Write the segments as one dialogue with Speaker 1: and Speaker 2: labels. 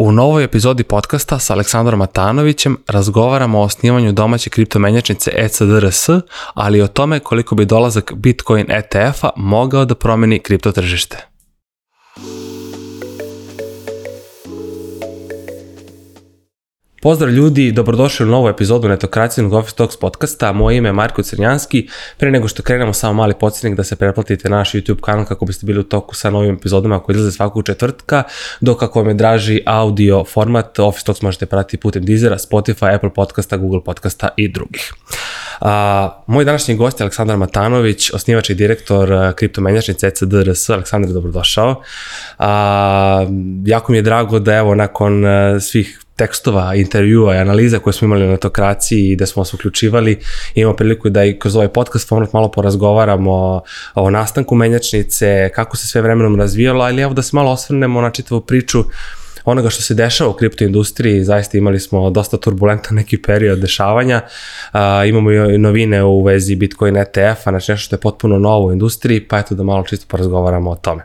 Speaker 1: U novoj epizodi podcasta sa Aleksandrom Matanovićem razgovaramo o osnivanju domaće kriptomenjačnice ECDRS, ali i o tome koliko bi dolazak Bitcoin ETF-a mogao da promeni kriptotržište. Pozdrav ljudi, dobrodošli u novu epizodu Netokracijnog Office Talks podcasta. Moje ime je Marko Crnjanski. Pre nego što krenemo, samo mali podsjetnik da se pretplatite na naš YouTube kanal kako biste bili u toku sa novim epizodama koji izlaze svakog četvrtka, dok ako vam je draži audio format, Office Talks možete pratiti putem Deezera, Spotify, Apple podcasta, Google podcasta i drugih. A, moj današnji gost je Aleksandar Matanović, osnivač i direktor kriptomenjačnice ECDRS. Aleksandar, dobrodošao. A, jako mi je drago da evo nakon svih tekstova, intervjua i analiza koje smo imali na netokraciji i da smo vas uključivali, imamo priliku da i kroz ovaj podcast format malo porazgovaramo o, o nastanku menjačnice, kako se sve vremenom razvijalo, ali evo da se malo osvrnemo na čitavu priču onoga što se dešava u kriptoindustriji, zaista imali smo dosta turbulentan neki period dešavanja, a, imamo i novine u vezi Bitcoin ETF-a, znači nešto što je potpuno novo u industriji, pa eto da malo čisto porazgovaramo o tome.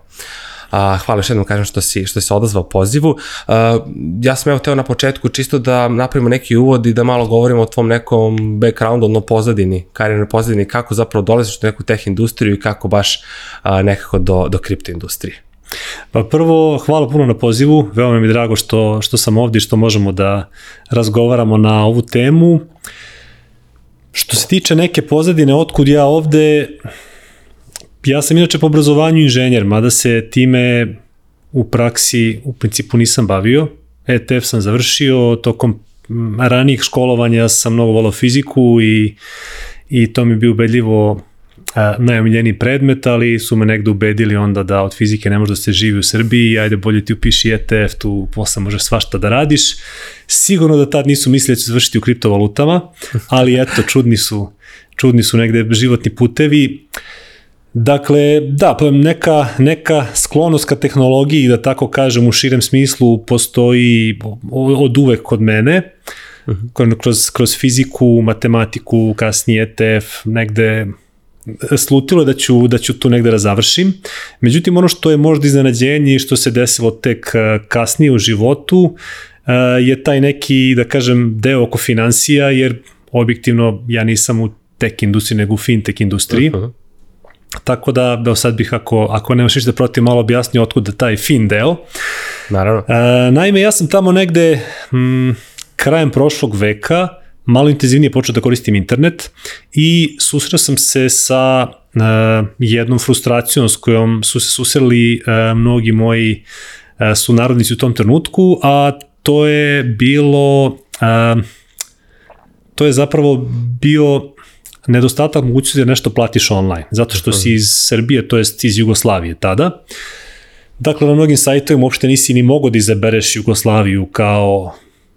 Speaker 1: A, hvala još jednom kažem što si, što si odazvao pozivu. A, ja sam evo teo na početku čisto da napravimo neki uvod i da malo govorimo o tvom nekom backgroundu, odno pozadini, karijernoj pozadini, kako zapravo dolaziš u neku teh industriju i kako baš a, nekako do, do kripto industrije.
Speaker 2: Pa prvo, hvala puno na pozivu, veoma mi je drago što, što sam ovdje i što možemo da razgovaramo na ovu temu. Što se tiče neke pozadine, otkud ja ovde, Ja sam inače po obrazovanju inženjer, mada se time u praksi u principu nisam bavio. ETF sam završio, tokom ranijih školovanja sam mnogo volao fiziku i, i to mi bi ubedljivo a, najomiljeniji predmet, ali su me negde ubedili onda da od fizike ne može da se živi u Srbiji, ajde bolje ti upiši ETF, tu posle možeš svašta da radiš. Sigurno da tad nisu mislili da će završiti u kriptovalutama, ali eto, čudni su, čudni su negde životni putevi. Uh, Dakle, da, pa neka, neka sklonost ka tehnologiji, da tako kažem, u širem smislu postoji od uvek kod mene, uh. -huh. kroz, kroz fiziku, matematiku, kasnije ETF, negde slutilo da ću, da ću tu negde da završim. Međutim, ono što je možda iznenađenje i što se desilo tek kasnije u životu je taj neki, da kažem, deo oko financija, jer objektivno ja nisam u tech industriji, nego u fintech industriji. Uh -huh Tako da, da sad bih, ako, ako nemaš ništa protiv, malo objasnio otkud taj fin deo.
Speaker 1: Naravno.
Speaker 2: E, naime, ja sam tamo negde m, krajem prošlog veka malo intenzivnije počeo da koristim internet i susreo sam se sa e, jednom frustracijom s kojom su se susreli e, mnogi moji e, sunarodnici u tom trenutku, a to je bilo e, to je zapravo bio nedostatak mogućnosti da nešto platiš online, zato što si iz Srbije, to jest iz Jugoslavije tada. Dakle, na mnogim sajtovima uopšte nisi ni mogo da izabereš Jugoslaviju kao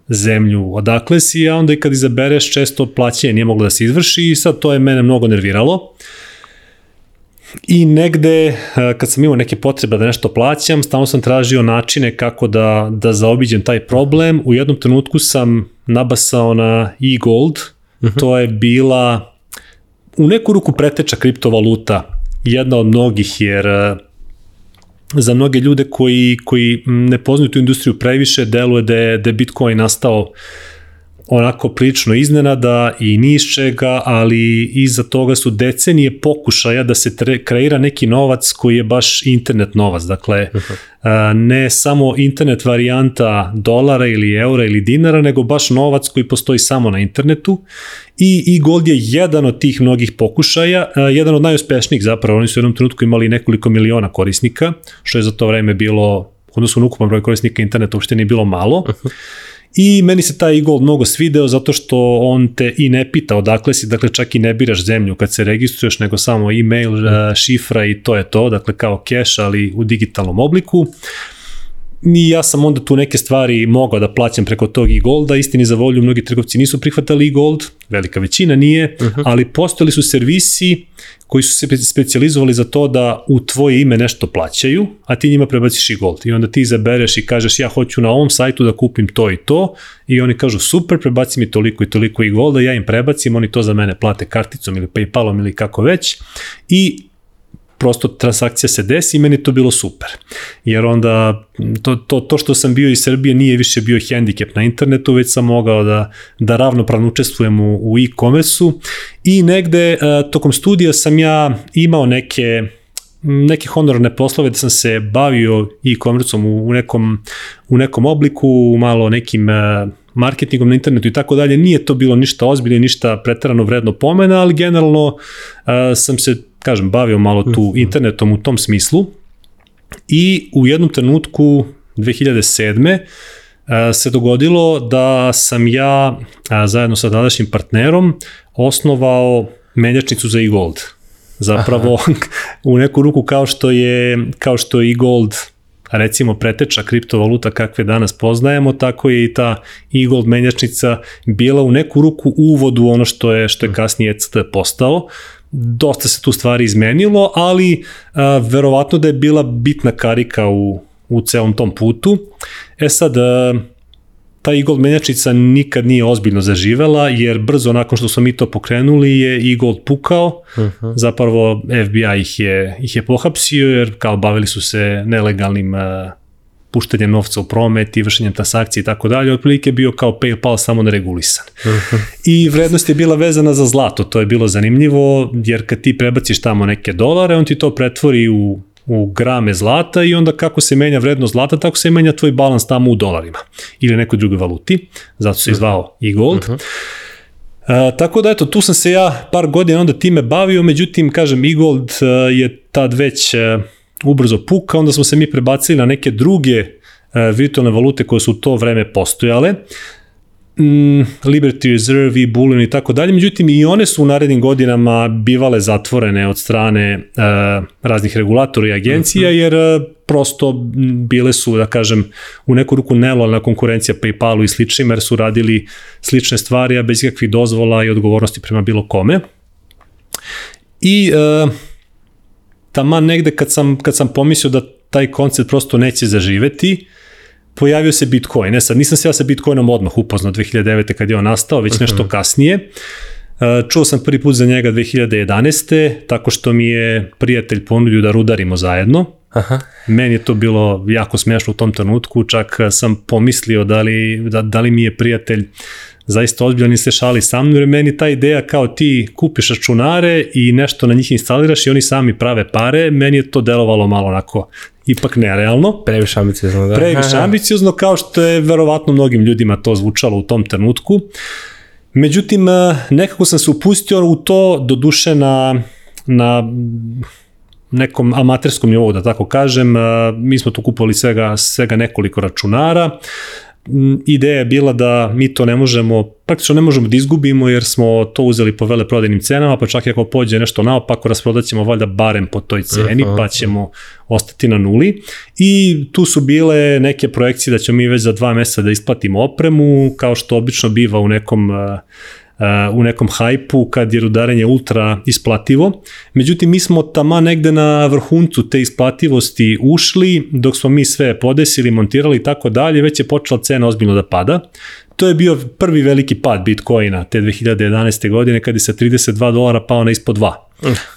Speaker 2: zemlju odakle si, a onda i kad izabereš često plaćanje nije moglo da se izvrši i sad to je mene mnogo nerviralo. I negde, e, kad sam imao neke potrebe da nešto plaćam, stalno sam tražio načine kako da, da zaobiđem taj problem. U jednom trenutku sam nabasao na e-gold, uh -huh. to je bila u neku ruku preteča kriptovaluta, jedna od mnogih, jer e, za mnoge ljude koji, koji ne poznaju tu industriju previše, deluje da je, da je Bitcoin nastao onako prilično iznenada i ni iz čega, ali iza toga su decenije pokušaja da se tre, kreira neki novac koji je baš internet novac. Dakle, uh -huh. ne samo internet varijanta dolara ili eura ili dinara, nego baš novac koji postoji samo na internetu i, i Gold je jedan od tih mnogih pokušaja, jedan od najuspešnijih zapravo, oni su u jednom trenutku imali nekoliko miliona korisnika, što je za to vreme bilo, odnosno na ukupan broj korisnika interneta uopšte nije bilo malo. Uh -huh I meni se taj e-gold mnogo svideo zato što on te i ne pita odakle si, dakle čak i ne biraš zemlju kad se registruješ, nego samo e-mail, mm. šifra i to je to, dakle kao cash, ali u digitalnom obliku i ja sam onda tu neke stvari mogao da plaćam preko tog i golda, istini za volju mnogi trgovci nisu prihvatali i gold, velika većina nije, uh mhm. -huh. ali postojali su servisi koji su se specializovali za to da u tvoje ime nešto plaćaju, a ti njima prebaciš i gold. I onda ti izabereš i kažeš ja hoću na ovom sajtu da kupim to i to i oni kažu super, prebaci mi toliko i toliko i golda, ja im prebacim, oni to za mene plate karticom ili Paypalom ili kako već i prosto transakcija se desi i meni to bilo super. Jer onda to, to, to što sam bio iz Srbije nije više bio hendikep na internetu, već sam mogao da, da ravnopravno učestvujem u, u e-commerce-u i negde uh, tokom studija sam ja imao neke neke honorarne poslove da sam se bavio e-commerceom u, u, nekom, u nekom obliku, malo nekim uh, marketingom na internetu i tako dalje, nije to bilo ništa ozbiljno, ništa pretarano vredno pomena, ali generalno uh, sam se, kažem, bavio malo tu internetom u tom smislu i u jednom trenutku 2007 se dogodilo da sam ja zajedno sa tadašnjim partnerom osnovao menjačnicu za e-gold. Zapravo Aha. u neku ruku kao što je kao što je e-gold recimo preteča kriptovaluta kakve danas poznajemo, tako je i ta e-gold menjačnica bila u neku ruku uvod u ono što je što je kasnije ECT postao. Dosta se tu stvari izmenilo, ali a, verovatno da je bila bitna karika u, u celom tom putu. E sad, a, ta Eagle menjačica nikad nije ozbiljno zaživela, jer brzo nakon što smo mi to pokrenuli je Eagle pukao, uh mhm. -huh. zapravo FBI ih je, ih je pohapsio, jer kao bavili su se nelegalnim uh, puštanjem novca u promet i vršenjem transakcije i tako dalje, otprilike bio kao PayPal samo neregulisan. Uh mhm. -huh. I vrednost je bila vezana za zlato, to je bilo zanimljivo, jer kad ti prebaciš tamo neke dolare, on ti to pretvori u u grame zlata i onda kako se menja vrednost zlata, tako se menja tvoj balans tamo u dolarima ili nekoj drugoj valuti, zato se izvao i gold. Uh -huh. Uh, tako da eto, tu sam se ja par godina onda time bavio, međutim, kažem, e-gold uh, je tad već uh, ubrzo puka, onda smo se mi prebacili na neke druge uh, virtualne valute koje su u to vreme postojale mm, Liberty Reserve i Bullion i tako dalje, međutim i one su u narednim godinama bivale zatvorene od strane uh, raznih regulatora i agencija, -hmm. jer uh, prosto bile su, da kažem, u neku ruku nelojalna konkurencija Paypalu i sličnim, jer su radili slične stvari, a bez ikakvih dozvola i odgovornosti prema bilo kome. I uh, taman negde kad sam, kad sam pomislio da taj koncept prosto neće zaživeti, pojavio se Bitcoin. E sad, nisam se ja sa Bitcoinom odmah upoznao 2009. kad je on nastao, već nešto mhm. kasnije. E, čuo sam prvi put za njega 2011. tako što mi je prijatelj ponudio da rudarimo zajedno. Aha. Meni je to bilo jako smešno u tom trenutku, čak sam pomislio da li, da, da li mi je prijatelj zaista ozbiljan i se šali sa mnom, jer meni ta ideja kao ti kupiš računare i nešto na njih instaliraš i oni sami prave pare, meni je to delovalo malo onako ipak nerealno.
Speaker 1: Previše ambiciozno, da.
Speaker 2: Previše ambiciozno, kao što je verovatno mnogim ljudima to zvučalo u tom trenutku. Međutim, eh, nekako sam se upustio u to, do duše na, na nekom amaterskom nivou, da tako kažem. Eh, mi smo tu kupovali svega, svega nekoliko računara ideja je bila da mi to ne možemo, praktično ne možemo da izgubimo jer smo to uzeli po veleprodajnim cenama, pa čak i ako pođe nešto naopako, rasprodaćemo valjda barem po toj ceni, pa ćemo ostati na nuli. I tu su bile neke projekcije da ćemo mi već za dva meseca da isplatimo opremu, kao što obično biva u nekom uh, u nekom hajpu kad je rudarenje ultra isplativo. Međutim, mi smo tama negde na vrhuncu te isplativosti ušli, dok smo mi sve podesili, montirali i tako dalje, već je počela cena ozbiljno da pada. To je bio prvi veliki pad Bitcoina te 2011. godine kad je sa 32 dolara pao na ispod 2.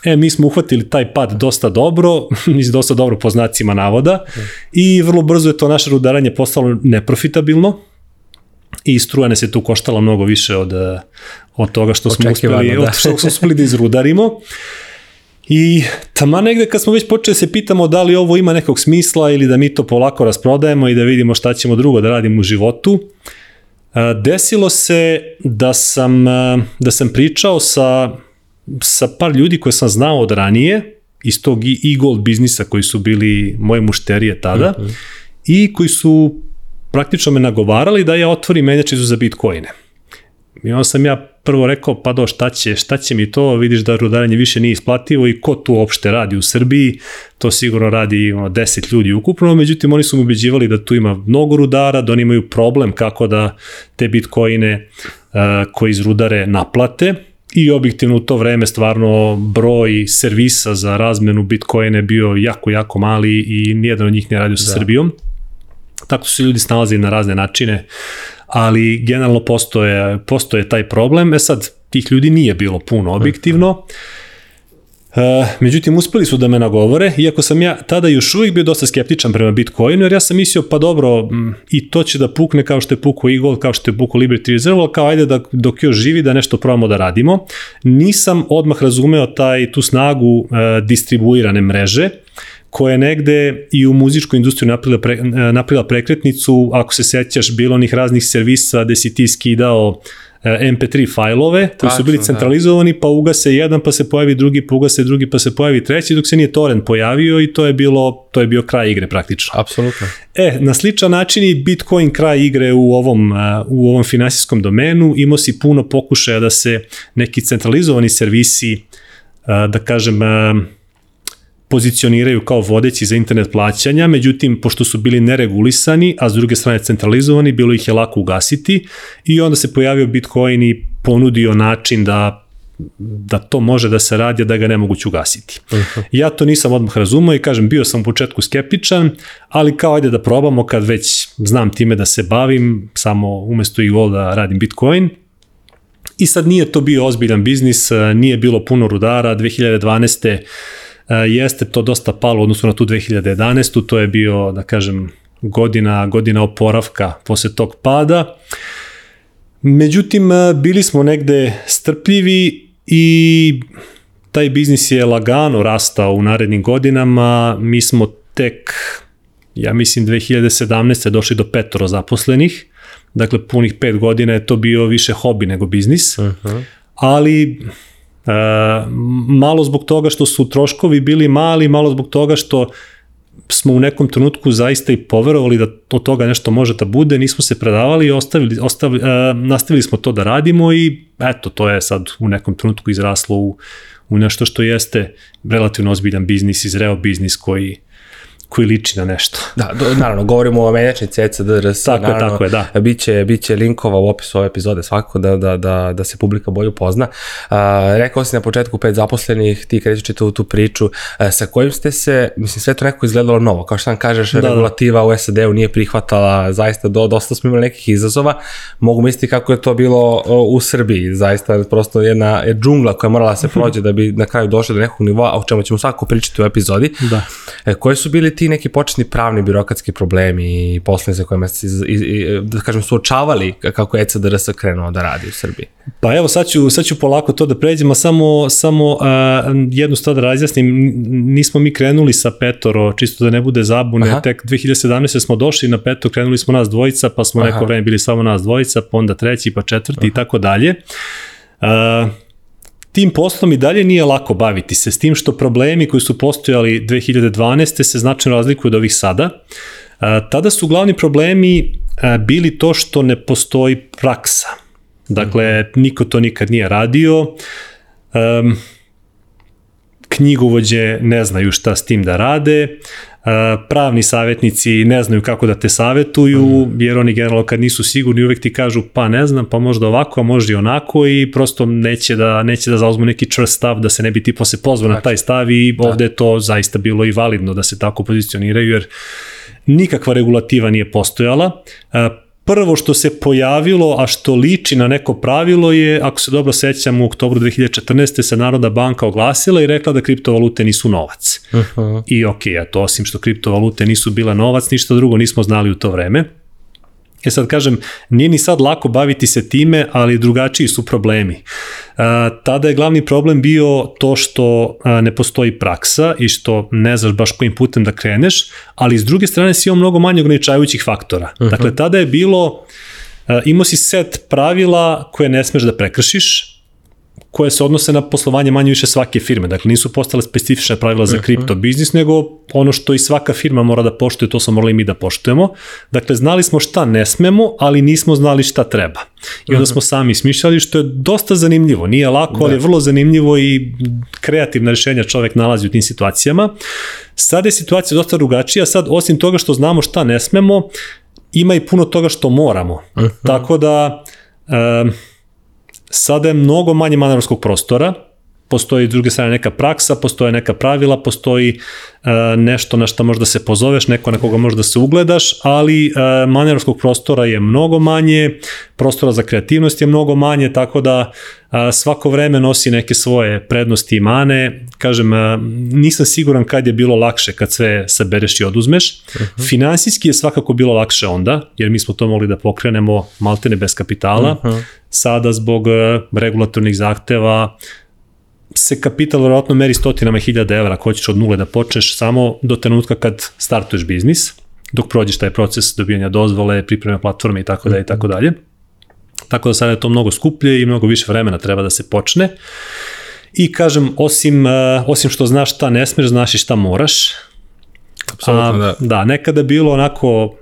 Speaker 2: E, mi smo uhvatili taj pad dosta dobro, iz dosta dobro po znacima navoda i vrlo brzo je to naše rudaranje postalo neprofitabilno, i struja nas je tu koštala mnogo više od, eh, od toga što smo uspeli, da. od što smo uspeli da izrudarimo. I tamo negde kad smo već počeli da se pitamo da li ovo ima nekog smisla ili da mi to polako rasprodajemo i da vidimo šta ćemo drugo da radimo u životu, eh, desilo se da sam, eh, da sam pričao sa, sa par ljudi koje sam znao od ranije, iz tog e-gold biznisa koji su bili moje mušterije tada, mm -hmm. i koji su praktično me nagovarali da ja otvorim menjačicu za bitcoine. I onda sam ja prvo rekao, pa do, šta će, šta će mi to, vidiš da rudaranje više nije isplativo i ko tu uopšte radi u Srbiji, to sigurno radi ono, 10 ljudi ukupno, međutim oni su mi ubeđivali da tu ima mnogo rudara, da oni imaju problem kako da te bitcoine uh, koji iz rudare naplate, i objektivno u to vreme stvarno broj servisa za razmenu bitcoine bio jako, jako mali i nijedan od njih ne radio sa da. Srbijom. Tako su ljudi snalazili na razne načine, ali generalno postoje, postoje taj problem. E sad, tih ljudi nije bilo puno objektivno. Uh, međutim, uspeli su da me nagovore, iako sam ja tada još uvijek bio dosta skeptičan prema Bitcoinu, jer ja sam mislio, pa dobro, i to će da pukne kao što je pukao Eagle, kao što je pukao Liberty Reserve, kao ajde da dok još živi da nešto probamo da radimo. Nisam odmah razumeo taj, tu snagu uh, distribuirane mreže, koja je negde i u muzičkoj industriju napravila, pre, napravila prekretnicu, ako se sećaš, bilo onih raznih servisa gde si ti skidao MP3 fajlove koji su bili
Speaker 1: da.
Speaker 2: centralizovani, pa ugase jedan, pa se pojavi drugi, pa ugase drugi, pa se pojavi treći, dok se nije torrent pojavio i to je bilo to je bio kraj igre praktično.
Speaker 1: Apsolutno.
Speaker 2: E, na sličan način i Bitcoin kraj igre u ovom, u ovom finansijskom domenu, imao si puno pokušaja da se neki centralizovani servisi, da kažem, pozicioniraju kao vodeći za internet plaćanja, međutim, pošto su bili neregulisani, a s druge strane centralizovani, bilo ih je lako ugasiti i onda se pojavio Bitcoin i ponudio način da da to može da se radi, da ga ne moguće ugasiti. Uh -huh. Ja to nisam odmah razumao i kažem, bio sam u početku skeptičan, ali kao ajde da probamo kad već znam time da se bavim, samo umesto i da radim Bitcoin. I sad nije to bio ozbiljan biznis, nije bilo puno rudara, 2012 jeste to dosta palo odnosno na tu 2011. To je bio, da kažem, godina, godina oporavka posle tog pada. Međutim, bili smo negde strpljivi i taj biznis je lagano rastao u narednim godinama. Mi smo tek, ja mislim, 2017. došli do petoro zaposlenih. Dakle, punih pet godina je to bio više hobi nego biznis. Uh -huh. Ali E, malo zbog toga što su troškovi bili mali, malo zbog toga što smo u nekom trenutku zaista i poverovali da od toga nešto može da bude, nismo se predavali i ostavili, ostavili, e, nastavili smo to da radimo i eto, to je sad u nekom trenutku izraslo u, u nešto što jeste relativno ozbiljan biznis, izreo biznis koji koji liči na nešto.
Speaker 1: Da, do, naravno, govorimo o menjačni CCDRS.
Speaker 2: Tako
Speaker 1: naravno,
Speaker 2: je, tako je, da.
Speaker 1: Biće, biće linkova u opisu ove epizode svakako da, da, da, da se publika bolje upozna. Uh, rekao si na početku pet zaposlenih, ti krećeš čitavu tu priču, uh, sa kojim ste se, mislim, sve to nekako izgledalo novo, kao što nam kažeš, da, regulativa da. u SAD-u nije prihvatala, zaista do, dosta smo imali nekih izazova, mogu misliti kako je to bilo u Srbiji, zaista prosto jedna je džungla koja morala se prođe da bi na kraju došla do nekog nivoa, o čemu ćemo svakako pričati u epizodi.
Speaker 2: Da.
Speaker 1: Uh, koji su bili ti neki početni pravni birokratski problemi i posljednje sa kojima ste, da kažem, suočavali kako je ECDRS krenuo da radi u Srbiji?
Speaker 2: Pa evo, sad ću, sad ću polako to da pređemo, samo, samo uh, jednu stvar da razjasnim, nismo mi krenuli sa petoro, čisto da ne bude zabune, Aha. tek 2017. smo došli na peto, krenuli smo nas dvojica, pa smo Aha. neko vreme bili samo nas dvojica, pa onda treći, pa četvrti Aha. i tako dalje. Uh, tim poslom i dalje nije lako baviti se, s tim što problemi koji su postojali 2012. se značajno razlikuju od ovih sada. Tada su glavni problemi bili to što ne postoji praksa. Dakle, niko to nikad nije radio. Um, knjigovođe ne znaju šta s tim da rade, pravni savjetnici ne znaju kako da te savetuju, mhm. jer oni generalno kad nisu sigurni uvek ti kažu pa ne znam, pa možda ovako, a možda i onako i prosto neće da, neće da zauzmu neki čvrst stav da se ne bi ti posle pozvao na taj stav i da. ovde je to zaista bilo i validno da se tako pozicioniraju jer nikakva regulativa nije postojala prvo što se pojavilo, a što liči na neko pravilo je, ako se dobro sećam, u oktobru 2014. se Narodna banka oglasila i rekla da kriptovalute nisu novac. Uh -huh. I ok, to osim što kriptovalute nisu bile novac, ništa drugo nismo znali u to vreme. E sad kažem, nije ni sad lako baviti se time, ali drugačiji su problemi. E, tada je glavni problem bio to što e, ne postoji praksa i što ne znaš baš kojim putem da kreneš, ali s druge strane si imao mnogo manje ograničavajućih faktora. Uh mhm. -huh. Dakle, tada je bilo, e, imao si set pravila koje ne smeš da prekršiš, koje se odnose na poslovanje manje više svake firme. Dakle, nisu postale specifične pravila za mhm. kripto biznis, nego ono što i svaka firma mora da poštuje, to smo morali mi da poštujemo. Dakle, znali smo šta ne smemo, ali nismo znali šta treba. I onda mhm. smo sami smišljali, što je dosta zanimljivo. Nije lako, ali je da. vrlo zanimljivo i kreativna rešenja čovek nalazi u tim situacijama. Sad je situacija dosta drugačija, sad osim toga što znamo šta ne smemo, ima i puno toga što moramo. Mhm. Tako da... Um, sada je mnogo manje manevarskog prostora, postoji s druge strane neka praksa, postoje neka pravila, postoji e, nešto na što možda se pozoveš, neko na koga možda se ugledaš, ali e, manevarskog prostora je mnogo manje, prostora za kreativnost je mnogo manje, tako da e, svako vreme nosi neke svoje prednosti i mane. Kažem, e, nisam siguran kad je bilo lakše kad sve sabereš i oduzmeš. Uh -huh. Finansijski je svakako bilo lakše onda, jer mi smo to mogli da pokrenemo maltene bez kapitala. Uh -huh. Sada zbog e, regulatornih zahteva se kapital verovatno meri stotinama hiljada evra ako hoćeš od nule da počneš samo do trenutka kad startuješ biznis, dok prođeš taj proces dobijanja dozvole, pripreme platforme i tako dalje i tako dalje. Tako da sada je to mnogo skuplje i mnogo više vremena treba da se počne. I kažem, osim, uh, osim što znaš šta ne smeš, znaš i šta moraš.
Speaker 1: Apsolutno, da.
Speaker 2: Da, nekada bilo onako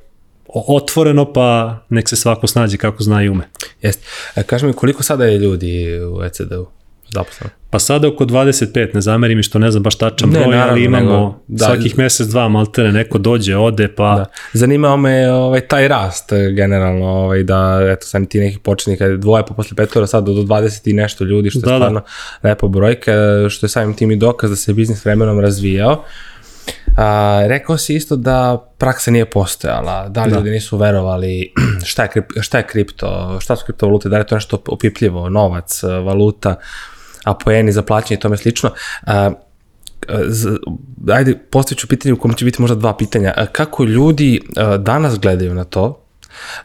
Speaker 2: otvoreno, pa nek se svako snađe kako zna i ume.
Speaker 1: Jeste. E, kaži mi, koliko sada je ljudi u ECD-u? Zaposleno?
Speaker 2: Pa sada oko 25, ne zameri mi što ne znam baš tačan broj, naravno, ali imamo nego, da, svakih mesec, dva maltene, neko dođe, ode, pa... Da.
Speaker 1: Zanimao me ovaj, taj rast generalno, ovaj, da eto sam ti nekih početnika, dvoje pa posle petora, sad do 20 i nešto ljudi, što je da, da. stvarno da. lepo brojka, što je samim tim i dokaz da se biznis vremenom razvijao. A, rekao si isto da praksa nije postojala, da li da. ljudi nisu verovali šta je, šta je kripto, šta su kriptovalute, da li je to nešto opipljivo, novac, valuta, a poeni za plaćanje i tome slično. A, ajde, postavit pitanje u kom će biti možda dva pitanja. Kako ljudi danas gledaju na to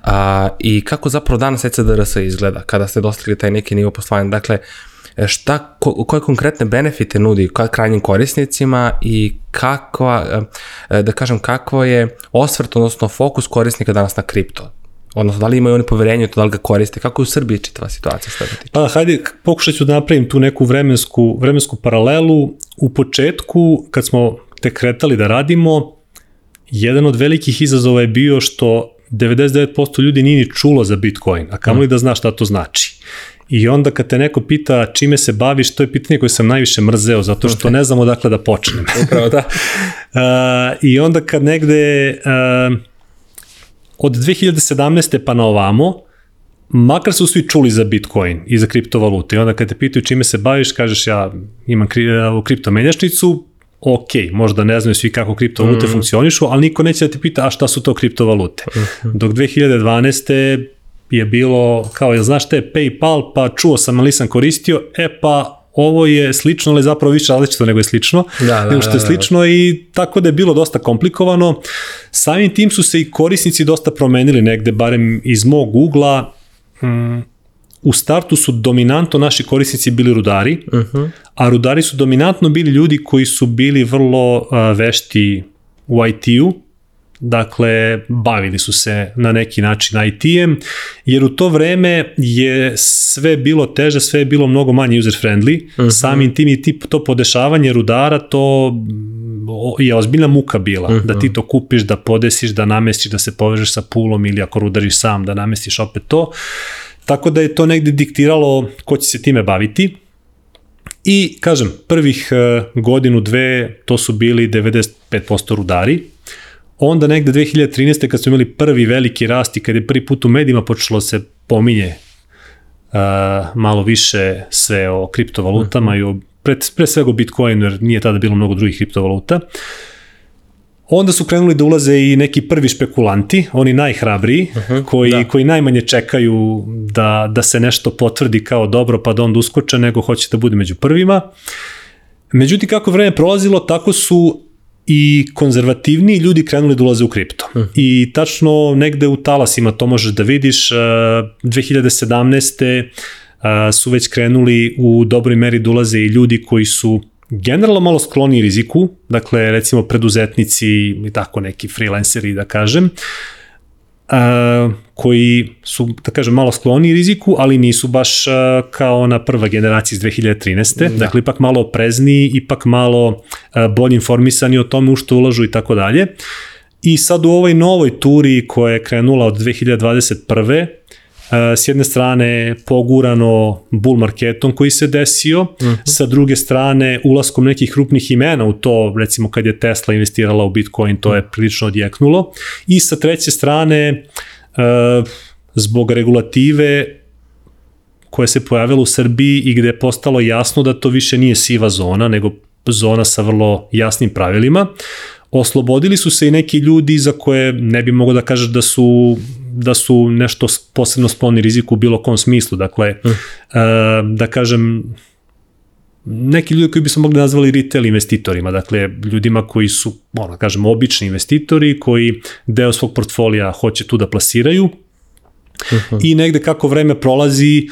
Speaker 1: a, i kako zapravo danas ECDRS izgleda kada ste dostigli taj neki nivo poslovanja? Dakle, šta, ko, koje konkretne benefite nudi krajnjim korisnicima i kakva, da kažem, kakvo je osvrt, odnosno fokus korisnika danas na kripto? Odnosno, da li imaju oni poverenje to, da li ga koriste? Kako je u Srbiji čitava situacija što tiče?
Speaker 2: Pa, hajde, pokušat ću da napravim tu neku vremensku, vremensku paralelu. U početku, kad smo te kretali da radimo, jedan od velikih izazova je bio što 99% ljudi nije ni čulo za Bitcoin, a kamoli da zna šta to znači. I onda kad te neko pita čime se baviš, to je pitanje koje sam najviše mrzeo, zato što ne znam odakle da počnem.
Speaker 1: Upravo da.
Speaker 2: uh, I onda kad negde... Uh, od 2017. pa na ovamo, makar su svi čuli za Bitcoin i za kriptovalute i onda kad te pitaju čime se baviš, kažeš ja imam kri, kriptomenjačnicu, ok, možda ne znaju svi kako kriptovalute mm. funkcionišu, ali niko neće da te pita a šta su to kriptovalute. Mm -hmm. Dok 2012 je bilo kao, ja znaš je PayPal, pa čuo sam, ali nisam koristio, e pa ovo je slično, ali zapravo više različito nego je slično, da, da, nego što je da, da, slično da, da. i tako da je bilo dosta komplikovano. Samim tim su se i korisnici dosta promenili negde, barem iz mog ugla, mm, u startu su dominantno naši korisnici bili rudari, uh mhm. -huh. a rudari su dominantno bili ljudi koji su bili vrlo uh, vešti u IT-u, dakle bavili su se na neki način IT-em, jer u to vreme je sve bilo teže, sve je bilo mnogo manje user friendly, uh mhm. -huh. samim tim i tip, to podešavanje rudara, to je ozbiljna muka bila, uh -huh. da ti mhm. to kupiš, da podesiš, da namestiš, da se povežeš sa pulom ili ako rudariš sam, da namestiš opet to. Tako da je to negde diktiralo ko će se time baviti. I, kažem, prvih eh, godinu, dve, to su bili 95% rudari, onda negde 2013. kad smo imali prvi veliki rast i kad je prvi put u medijima počelo se pominje uh, malo više sve o kriptovalutama -huh. i o, pre, pre svega o Bitcoinu, jer nije tada bilo mnogo drugih kriptovaluta. Onda su krenuli da ulaze i neki prvi špekulanti, oni najhrabriji, uh -huh, koji, da. koji najmanje čekaju da, da se nešto potvrdi kao dobro pa da onda uskoče, nego hoće da bude među prvima. Međutim, kako vreme prolazilo, tako su i konzervativniji ljudi krenuli da ulaze u kripto. -huh. I tačno negde u talasima to možeš da vidiš. 2017. su već krenuli u dobroj meri da ulaze i ljudi koji su generalno malo skloni riziku, dakle recimo preduzetnici i tako neki freelanceri da kažem, uh, koji su, da kažem, malo skloni riziku, ali nisu baš uh, kao ona prva generacija iz 2013. Da. Dakle, ipak malo oprezniji, ipak malo uh, bolje informisani o tome u što ulažu i tako dalje. I sad u ovoj novoj turi koja je krenula od 2021 s jedne strane pogurano bull marketom koji se desio, uh mhm. -huh. sa druge strane ulaskom nekih krupnih imena u to, recimo kad je Tesla investirala u Bitcoin, to je prilično odjeknulo, i sa treće strane zbog regulative koja se pojavila u Srbiji i gde je postalo jasno da to više nije siva zona, nego zona sa vrlo jasnim pravilima. Oslobodili su se i neki ljudi za koje ne bi mogo da kažeš da su da su nešto posebno skloni riziku u bilo kom smislu. Dakle, mm. uh, da kažem, neki ljudi koji bi se mogli nazvali retail investitorima, dakle ljudima koji su, ono, kažem, obični investitori koji deo svog portfolija hoće tu da plasiraju. Uh -huh. i negde kako vreme prolazi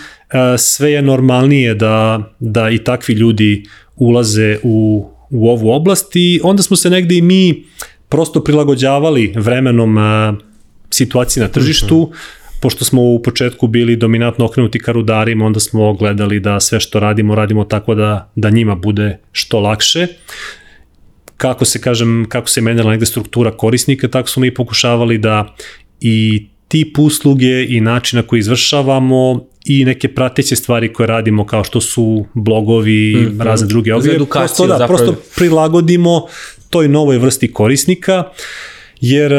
Speaker 2: sve je normalnije da, da i takvi ljudi ulaze u, u ovu oblast i onda smo se negde i mi prosto prilagođavali vremenom situaciji na tržištu, uh -huh pošto smo u početku bili dominantno okrenuti ka rudarima, onda smo gledali da sve što radimo, radimo tako da, da njima bude što lakše. Kako se, kažem, kako se menjala negde struktura korisnika, tako smo mi pokušavali da i tip usluge i način na koji izvršavamo i neke prateće stvari koje radimo kao što su blogovi, mm -hmm. razne druge objeve. Prosto, da, zapravo... prosto prilagodimo toj novoj vrsti korisnika, jer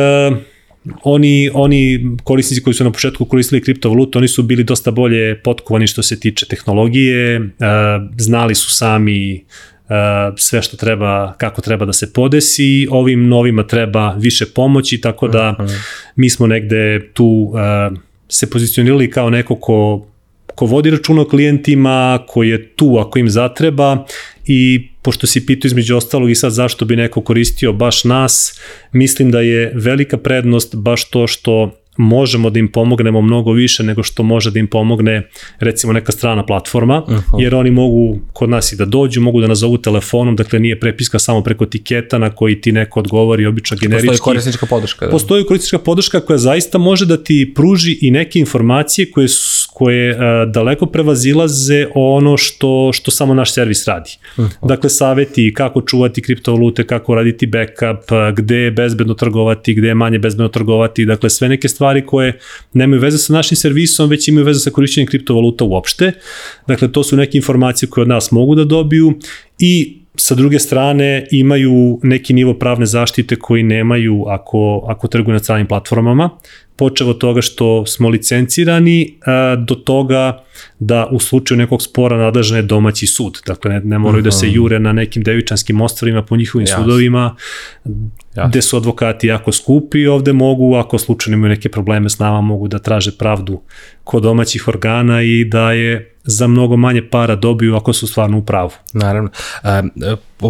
Speaker 2: oni, oni korisnici koji su na početku koristili kriptovalutu, oni su bili dosta bolje potkovani što se tiče tehnologije, e, znali su sami e, sve što treba, kako treba da se podesi, ovim novima treba više pomoći, tako da mhm. mi smo negde tu e, se pozicionirali kao neko ko ko vodi računa o klijentima, ko je tu ako im zatreba i pošto si pitao između ostalog i sad zašto bi neko koristio baš nas, mislim da je velika prednost baš to što možemo da im pomognemo mnogo više nego što može da im pomogne recimo neka strana platforma, -huh. jer oni mogu kod nas i da dođu, mogu da nazovu telefonom, dakle nije prepiska samo preko tiketa na koji ti neko odgovori obično generički.
Speaker 1: Postoji korisnička podrška. Da.
Speaker 2: Postoji korisnička podrška koja zaista može da ti pruži i neke informacije koje, koje uh, daleko prevazilaze ono što, što samo naš servis radi. Uh -huh. Dakle, saveti kako čuvati kriptovalute, kako raditi backup, gde je bezbedno trgovati, gde je manje bezbedno trgovati, dakle sve neke stvari stvari koje nemaju veze sa našim servisom, već imaju veze sa korišćenjem kriptovaluta uopšte. Dakle, to su neke informacije koje od nas mogu da dobiju i sa druge strane imaju neki nivo pravne zaštite koji nemaju ako, ako trguju na stranim platformama, počeo od toga što smo licencirani do toga da u slučaju nekog spora nadležan je domaći sud. Dakle, ne, ne moraju uh -huh. da se mhm. jure na nekim devičanskim ostrovima po njihovim Jasne. sudovima, Jasne. gde su advokati jako skupi, ovde mogu, ako slučajno imaju neke probleme s nama, mogu da traže pravdu kod domaćih organa i da je za mnogo manje para dobiju ako su stvarno u pravu.
Speaker 1: Naravno. E,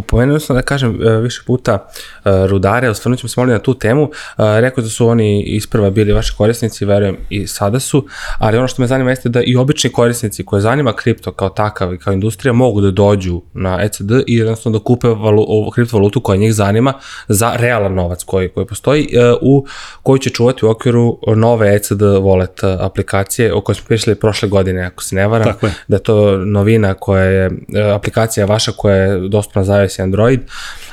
Speaker 1: Pomenuo sam da kažem e, više puta e, rudare, osvrnut ćemo se moliti na tu temu. E, rekao da su oni isprva bili vaši korisnici, verujem i sada su, ali ono što me zanima jeste da i obični korisnici koje zanima kripto kao takav i kao industrija mogu da dođu na ECD i jednostavno da kupe valu, kriptovalutu koja njih zanima za realan novac koji, koji postoji u koji će čuvati u okviru nove ECD wallet aplikacije o kojoj smo pričali prošle godine, ako se ne varam, da je to novina koja je aplikacija vaša koja je dostupna za iOS i Android.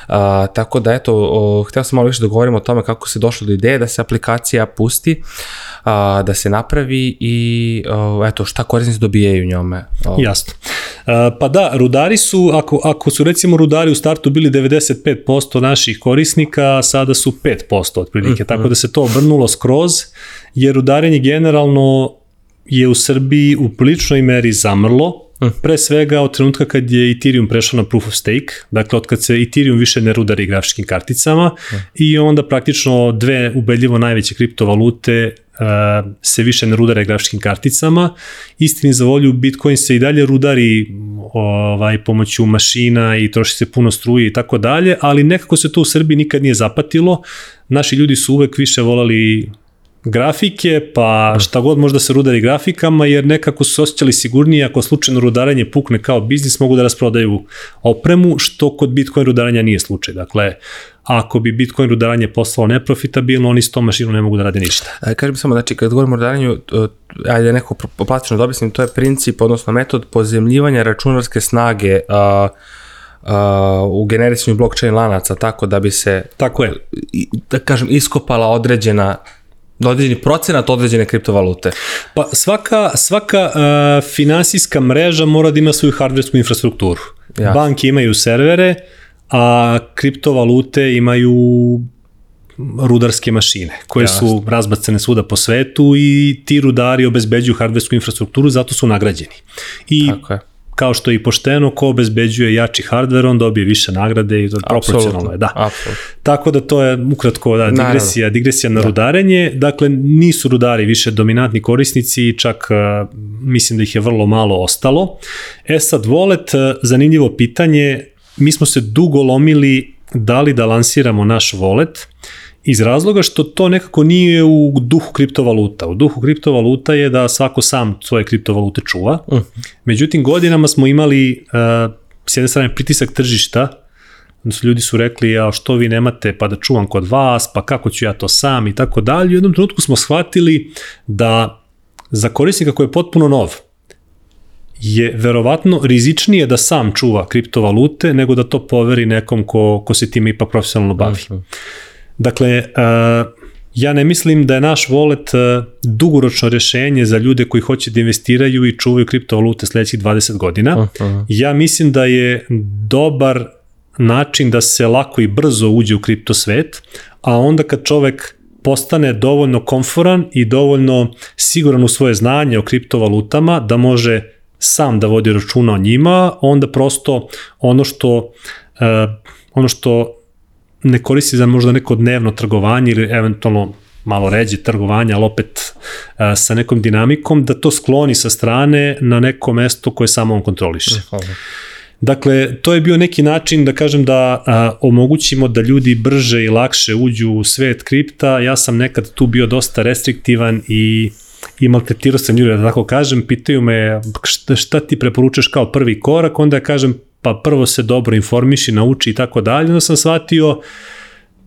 Speaker 1: A, tako da eto, o, hteo sam malo više da govorimo o tome kako se došlo do ideje da se aplikacija pusti, a, da se napravi i o, eto, šta korisnici dobijaju njome.
Speaker 2: O. Jasno. A, pa da, rudari su, ako, ako su recimo rudari u startu bili 95% naših korisnika, sada su 5% otprilike, mm -hmm. tako da se to obrnulo skroz, jer rudarenje generalno je u Srbiji u priličnoj meri zamrlo, Pre svega od trenutka kad je Ethereum prešao na proof of stake, dakle od kad se Ethereum više ne rudari grafičkim karticama i onda praktično dve ubedljivo najveće kriptovalute uh, se više ne rudare grafičkim karticama. Istini za volju Bitcoin se i dalje rudari ovaj pomoću mašina i troši se puno struje i tako dalje, ali nekako se to u Srbiji nikad nije zapatilo. Naši ljudi su uvek više volali grafike, pa šta god možda se rudari grafikama, jer nekako su osjećali sigurnije ako slučajno rudarenje pukne kao biznis, mogu da rasprodaju opremu, što kod Bitcoin rudarenja nije slučaj. Dakle, ako bi Bitcoin rudaranje postalo neprofitabilno, oni s tom mašinom ne mogu da rade ništa.
Speaker 1: E, kažem samo, znači, kad govorimo o rudaranju, ajde neko plastično da objasnim, to je princip, odnosno metod pozemljivanja računarske snage a, a, u generisanju blockchain lanaca, tako da bi se,
Speaker 2: tako je.
Speaker 1: da kažem, iskopala određena određeni procenat određene kriptovalute?
Speaker 2: Pa svaka, svaka uh, finansijska mreža mora da ima svoju hardversku infrastrukturu. Ja. Banke imaju servere, a kriptovalute imaju rudarske mašine koje
Speaker 1: Jasno.
Speaker 2: su razbacane svuda po svetu i ti rudari obezbeđuju hardversku infrastrukturu, zato su nagrađeni. I
Speaker 1: Tako je.
Speaker 2: Kao što je i pošteno, ko obezbeđuje jači hardver, on dobije više nagrade i proporcionalno je, da.
Speaker 1: Apsolutno.
Speaker 2: Tako da to je ukratko da,
Speaker 1: Naravno.
Speaker 2: digresija, digresija na rudarenje. Dakle, nisu rudari više dominantni korisnici, čak uh, mislim da ih je vrlo malo ostalo. E sad, wallet, uh, zanimljivo pitanje, mi smo se dugo lomili da li da lansiramo naš wallet, iz razloga što to nekako nije u duhu kriptovaluta. U duhu kriptovaluta je da svako sam svoje kriptovalute čuva. Međutim, godinama smo imali uh, s jedne strane pritisak tržišta, odnosno ljudi su rekli, a što vi nemate pa da čuvam kod vas, pa kako ću ja to sam i tako dalje. U jednom trenutku smo shvatili da za korisnika koji je potpuno nov, je verovatno rizičnije da sam čuva kriptovalute nego da to poveri nekom ko, ko se time ipak profesionalno bavi. Dakle, uh, ja ne mislim da je naš wallet uh, dugoročno rešenje za ljude koji hoće da investiraju i čuvaju kriptovalute sledećih 20 godina. Ja mislim da je dobar način da se lako i brzo uđe u kripto svet, a onda kad čovek postane dovoljno komforan i dovoljno siguran u svoje znanje o kriptovalutama da može sam da vodi računa o njima, onda prosto ono što uh, ono što ne koristi za možda neko dnevno trgovanje ili eventualno malo ređe trgovanja, ali opet uh, sa nekom dinamikom, da to skloni sa strane na neko mesto koje samo on kontroliše. Dakle, to je bio neki način da kažem da a, omogućimo da ljudi brže i lakše uđu u svet kripta. Ja sam nekad tu bio dosta restriktivan i i maltretirao sam ljude, da tako kažem, pitaju me šta, šta ti preporučaš kao prvi korak, onda ja kažem pa prvo se dobro informiši, nauči i tako dalje, onda sam shvatio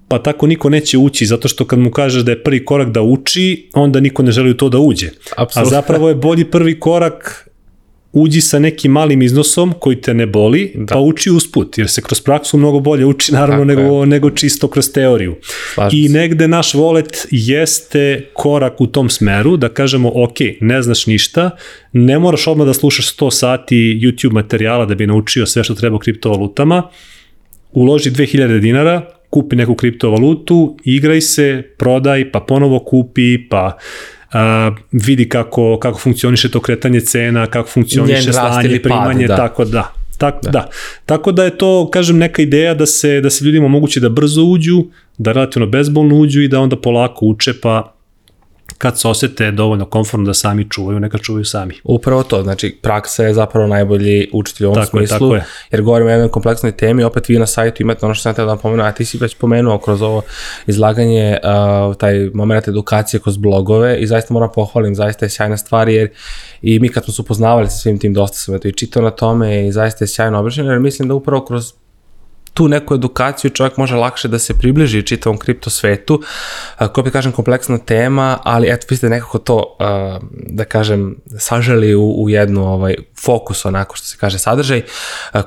Speaker 2: pa tako niko neće ući, zato što kad mu kažeš da je prvi korak da uči, onda niko ne želi u to da uđe.
Speaker 1: Apsolutno.
Speaker 2: A zapravo je bolji prvi korak uđi sa nekim malim iznosom koji te ne boli, da. pa uči usput, jer se kroz praksu mnogo bolje uči naravno nego, nego čisto kroz teoriju.
Speaker 1: Slažem
Speaker 2: I negde naš wallet jeste korak u tom smeru, da kažemo, ok, ne znaš ništa, ne moraš odmah da slušaš 100 sati YouTube materijala da bi naučio sve što treba o kriptovalutama, uloži 2000 dinara, kupi neku kriptovalutu, igraj se, prodaj, pa ponovo kupi, pa uh, vidi kako, kako funkcioniše to kretanje cena, kako funkcioniše slanje,
Speaker 1: ili pad,
Speaker 2: primanje,
Speaker 1: da.
Speaker 2: tako da. Tako, da. da. Tako da je to, kažem, neka ideja da se, da se ljudima moguće da brzo uđu, da relativno bezbolno uđu i da onda polako uče, pa kad se osete dovoljno komfortno da sami čuvaju, neka čuvaju sami.
Speaker 1: Upravo to, znači praksa je zapravo najbolji učitelj u ovom
Speaker 2: Tako je,
Speaker 1: smislu,
Speaker 2: tako je.
Speaker 1: jer govorimo o jednoj kompleksnoj temi, opet vi na sajtu imate ono što sam teo da vam pomenuo, a ti si već pomenuo kroz ovo izlaganje, uh, taj moment edukacije kroz blogove i zaista moram pohvalim, zaista je sjajna stvar, jer i mi kad smo se upoznavali sa svim tim, dosta sam eto i čitao na tome i zaista je sjajno obraćeno, jer mislim da upravo kroz tu neku edukaciju čovjek može lakše da se približi čitavom kripto svetu, koja opet kažem kompleksna tema, ali eto vi ste nekako to, da kažem, saželi u, u jednu ovaj, fokus onako što se kaže sadržaj,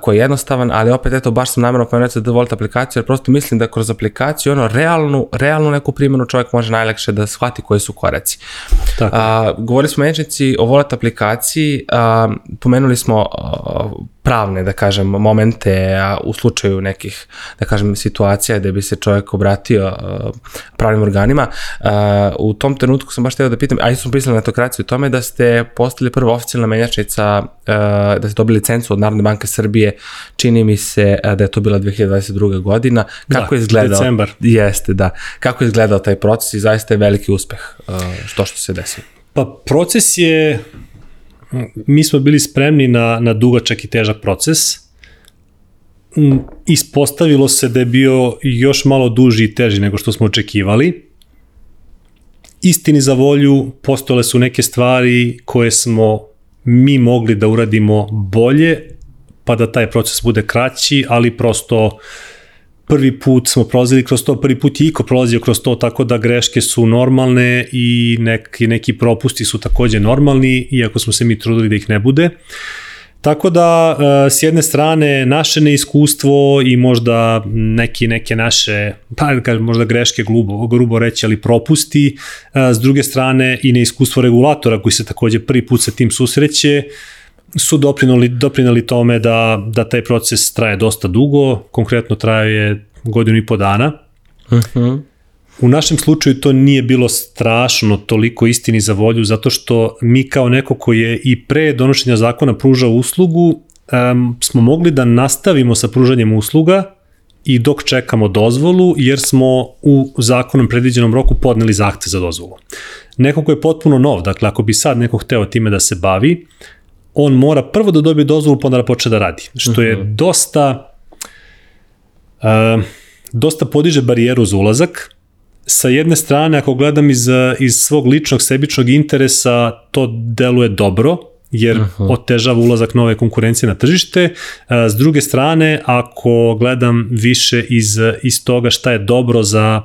Speaker 1: koji je jednostavan, ali opet eto baš sam namjerno pomenuo da volite aplikaciju, jer prosto mislim da kroz aplikaciju ono realnu, realnu neku primjenu čovjek može najlakše da shvati koji su koraci.
Speaker 2: Tako.
Speaker 1: A, govorili smo Enčici o Wallet aplikaciji, a, pomenuli smo a, pravne, da kažem, momente a, u slučaju nekih, da kažem, situacija gde bi se čovjek obratio a, pravnim organima. A, u tom trenutku sam baš htio da pitam, a isto smo pisali na etokraciju o tome da ste postali prva oficijalna menjačnica, a, da ste dobili licencu od Narodne banke Srbije, čini mi se da je to bila 2022. godina. Kako
Speaker 2: Da,
Speaker 1: je izgledao?
Speaker 2: decembar.
Speaker 1: Jeste, da. Kako je izgledao taj proces i zaista je veliki uspeh što što se desilo.
Speaker 2: Pa proces je, mi smo bili spremni na, na dugačak i težak proces. Mm, Ispostavilo se da je bio još malo duži i teži nego što smo očekivali. Istini za volju, postojale su neke stvari koje smo mi mogli da uradimo bolje, pa da taj proces bude kraći, ali prosto prvi put smo prolazili kroz to, prvi put je Iko prolazio kroz to, tako da greške su normalne i neki, neki propusti su takođe normalni, iako smo se mi trudili da ih ne bude. Tako da, e, s jedne strane, naše neiskustvo i možda neki, neke naše, pa da kažem, možda greške, grubo, grubo reći, ali propusti, e, s druge strane i neiskustvo regulatora koji se takođe prvi put sa tim susreće, su doprinali, doprinali tome da, da taj proces traje dosta dugo, konkretno traje godinu i po dana.
Speaker 1: Mhm.
Speaker 2: U našem slučaju to nije bilo strašno toliko istini za volju, zato što mi kao neko koji je i pre donošenja zakona pružao uslugu, um, smo mogli da nastavimo sa pružanjem usluga i dok čekamo dozvolu, jer smo u zakonom predviđenom roku podneli zahte za dozvolu. Neko ko je potpuno nov, dakle ako bi sad neko hteo time da se bavi, on mora prvo da dobije dozvolu pa onda da počne da radi, što je mhm. dosta uh, dosta podiže barijeru za ulazak. Sa jedne strane, ako gledam iz, iz svog ličnog sebičnog interesa, to deluje dobro, jer Aha. otežava ulazak nove konkurencije na tržište. S druge strane, ako gledam više iz, iz toga šta je dobro za,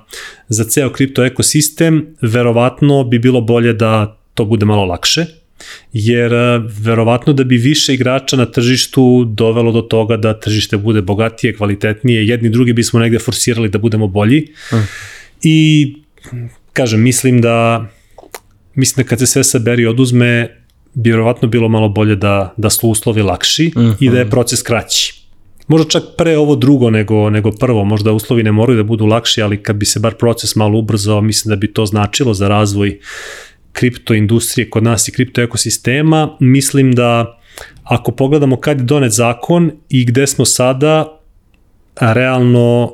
Speaker 2: za ceo kripto ekosistem, verovatno bi bilo bolje da to bude malo lakše, jer verovatno da bi više igrača na tržištu dovelo do toga da tržište bude bogatije, kvalitetnije, jedni drugi bismo negde forsirali da budemo bolji. Aha. I kažem, mislim da mislim da kad se sve saberi oduzme, bi vjerovatno bilo malo bolje da, da su uslovi lakši uh -huh. i da je mhm. proces kraći. Možda čak pre ovo drugo nego, nego prvo, možda uslovi ne moraju da budu lakši, ali kad bi se bar proces malo ubrzao, mislim da bi to značilo za razvoj kripto industrije kod nas i kripto ekosistema. Mislim da ako pogledamo kad je donet zakon i gde smo sada, realno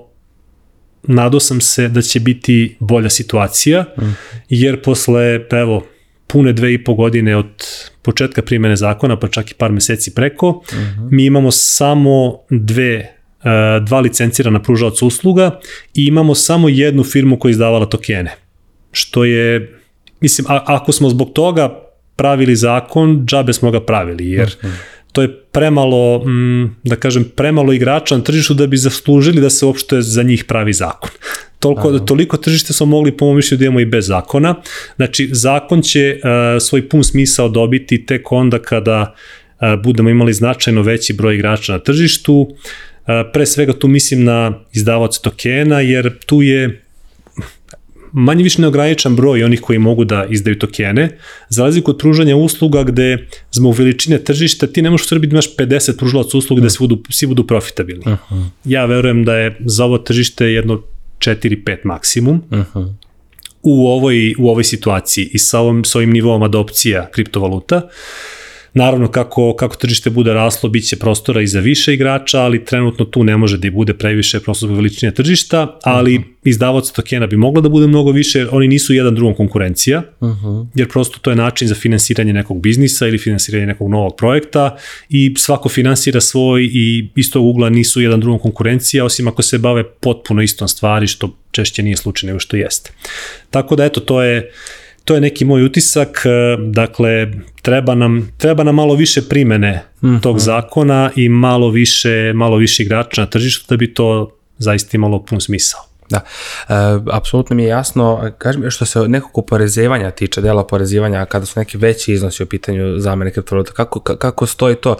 Speaker 2: nadao sam se da će biti bolja situacija, mhm. jer posle, evo, pune dve i po godine od početka primene zakona, pa čak i par meseci preko, uh mhm. -huh. mi imamo samo dve e, dva licencirana pružaoca usluga i imamo samo jednu firmu koja je izdavala tokene. Što je, mislim, a, ako smo zbog toga pravili zakon, džabe smo ga pravili, jer mhm. -huh to je premalo, mm, da kažem, premalo igrača na tržištu da bi zaslužili da se uopšte za njih pravi zakon. Toliko, Aha. toliko tržište smo mogli, po mojom mišlju, da imamo i bez zakona. Znači, zakon će uh, svoj pun smisao dobiti tek onda kada uh, budemo imali značajno veći broj igrača na tržištu. Uh, pre svega tu mislim na izdavaoce tokena, jer tu je manje više neograničan broj onih koji mogu da izdaju tokene, za razliku od pružanja usluga gde zbog veličine tržišta ti ne možeš u Srbiji da imaš 50 pružalaca usluga gde svi budu, svi budu profitabilni. Uh -huh. Ja verujem da je za ovo tržište jedno 4-5 maksimum. Uh -huh. U ovoj, u ovoj situaciji i sa, ovom, sa ovim nivom adopcija kriptovaluta. Uh, Naravno, kako, kako tržište bude raslo, bit će prostora i za više igrača, ali trenutno tu ne može da i bude previše prosto zbog veličine tržišta, ali uh -huh. izdavac tokena bi moglo da bude mnogo više, jer oni nisu jedan drugom konkurencija, uh -huh. jer prosto to je način za finansiranje nekog biznisa ili finansiranje nekog novog projekta i svako finansira svoj i iz tog ugla nisu jedan drugom konkurencija, osim ako se bave potpuno istom stvari, što češće nije slučaj nego što jeste. Tako da eto, to je to je neki moj utisak, e, dakle treba nam, treba nam malo više primene mm -hmm. tog zakona i malo više, malo više igrača na tržištu da bi to zaista imalo pun smisao.
Speaker 1: Da, e, apsolutno mi je jasno, kažem, što se nekog oporezivanja tiče, dela oporezivanja, kada su neki veći iznosi u pitanju zamene kriptovaluta, kako, kako stoji to,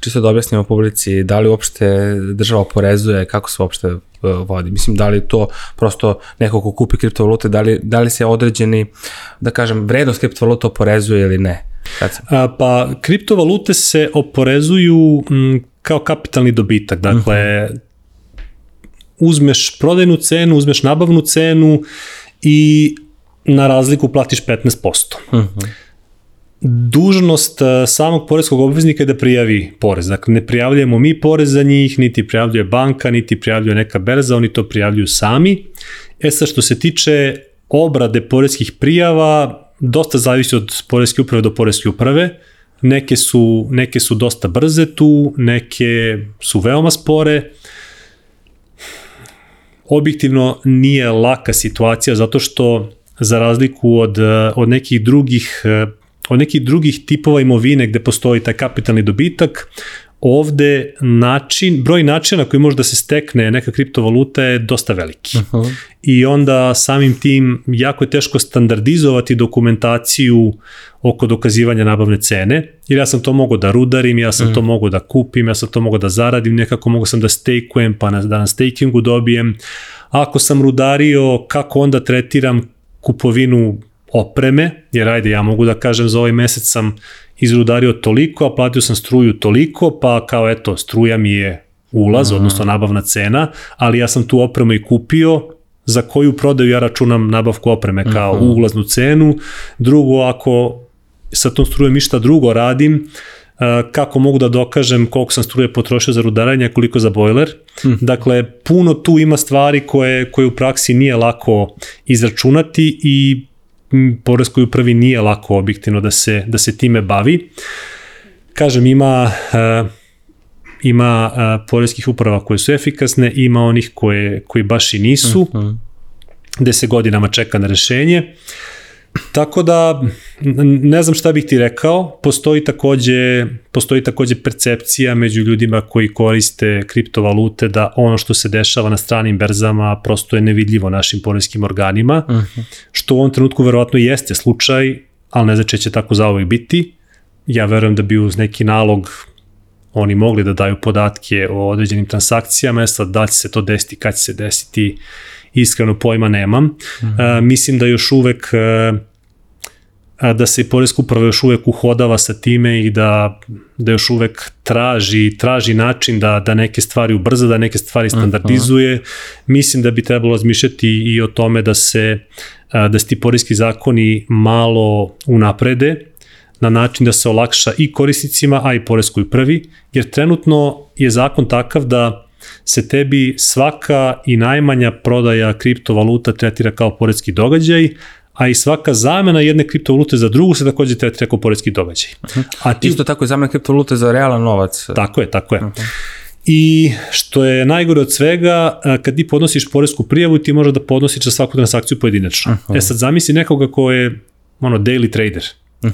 Speaker 1: čisto da objasnimo publici, da li uopšte država oporezuje, kako se uopšte E, vodi. Mislim, da li to prosto neko ko kupi kriptovalute, da li, da li se određeni, da kažem, vrednost kriptovaluta oporezuje ili ne?
Speaker 2: A, pa, kriptovalute se oporezuju m, kao kapitalni dobitak, dakle, uh mhm. Uzmeš prodajnu cenu, uzmeš nabavnu cenu i na razliku platiš 15%. Uh -huh dužnost e, samog porezkog obveznika je da prijavi porez. Dakle, ne prijavljujemo mi porez za njih, niti prijavljuje banka, niti prijavljuje neka berza, oni to prijavljuju sami. E sad, što se tiče obrade porezkih prijava, dosta zavisi od porezke uprave do porezke uprave. Neke su, neke su dosta brze tu, neke su veoma spore. Objektivno nije laka situacija zato što za razliku od, od nekih drugih od nekih drugih tipova imovine gde postoji taj kapitalni dobitak, ovde način, broj načina koji može da se stekne neka kriptovaluta je dosta veliki. Uh -huh. I onda samim tim jako je teško standardizovati dokumentaciju oko dokazivanja nabavne cene, jer ja sam to mogao da rudarim, ja sam -huh. to mogao da kupim, ja sam to mogao da zaradim, nekako mogao sam da stejkujem, pa na, da na stakingu dobijem. Ako sam rudario, kako onda tretiram kupovinu opreme, jer ajde, ja mogu da kažem za ovaj mesec sam izrudario toliko, a platio sam struju toliko, pa kao eto, struja mi je ulaz, Aha. odnosno nabavna cena, ali ja sam tu opremu i kupio za koju prodaju ja računam nabavku opreme kao uh -huh. ulaznu cenu, drugo ako sa tom strujom išta drugo radim, kako mogu da dokažem koliko sam struje potrošio za rudaranje, koliko za bojler. Hmm. Dakle, puno tu ima stvari koje, koje u praksi nije lako izračunati i poreskoj upravi nije lako objektivno da se, da se time bavi. Kažem, ima uh, ima uh, poreskih uprava koje su efikasne, ima onih koje, koji baš i nisu, uh -huh. gde se godinama čeka na rešenje. Uh, Tako da, ne znam šta bih ti rekao, postoji takođe, postoji takođe percepcija među ljudima koji koriste kriptovalute da ono što se dešava na stranim berzama prosto je nevidljivo našim porezkim organima, uh mhm. -huh. što u ovom trenutku verovatno jeste slučaj, ali ne znači da će tako zaovek biti. Ja verujem da bi uz neki nalog oni mogli da daju podatke o određenim transakcijama, sad da će se to desiti, kad će se desiti, iskreno pojma nemam. Mm -hmm. uh, mislim da još uvek uh, da se Poreska uprava još uvek uhodava sa time i da, da još uvek traži, traži način da, da neke stvari ubrza, da neke stvari standardizuje. -huh. Mislim da bi trebalo razmišljati i o tome da se da se ti poreski zakoni malo unaprede na način da se olakša i korisnicima, a i poreskoj upravi, jer trenutno je zakon takav da se tebi svaka i najmanja prodaja kriptovaluta tretira kao poredski događaj, a i svaka zamena jedne kriptovalute za drugu se takođe tretira kao poredski događaj. Uh
Speaker 1: -huh. A ti... Isto tako i zamena kriptovalute za realan novac.
Speaker 2: Tako je, tako je. Uh -huh. I što je najgore od svega, kad ti podnosiš poresku prijavu, ti možeš da podnosiš za svaku transakciju pojedinačno. Uh -huh. E sad zamisli nekoga ko je ono, daily trader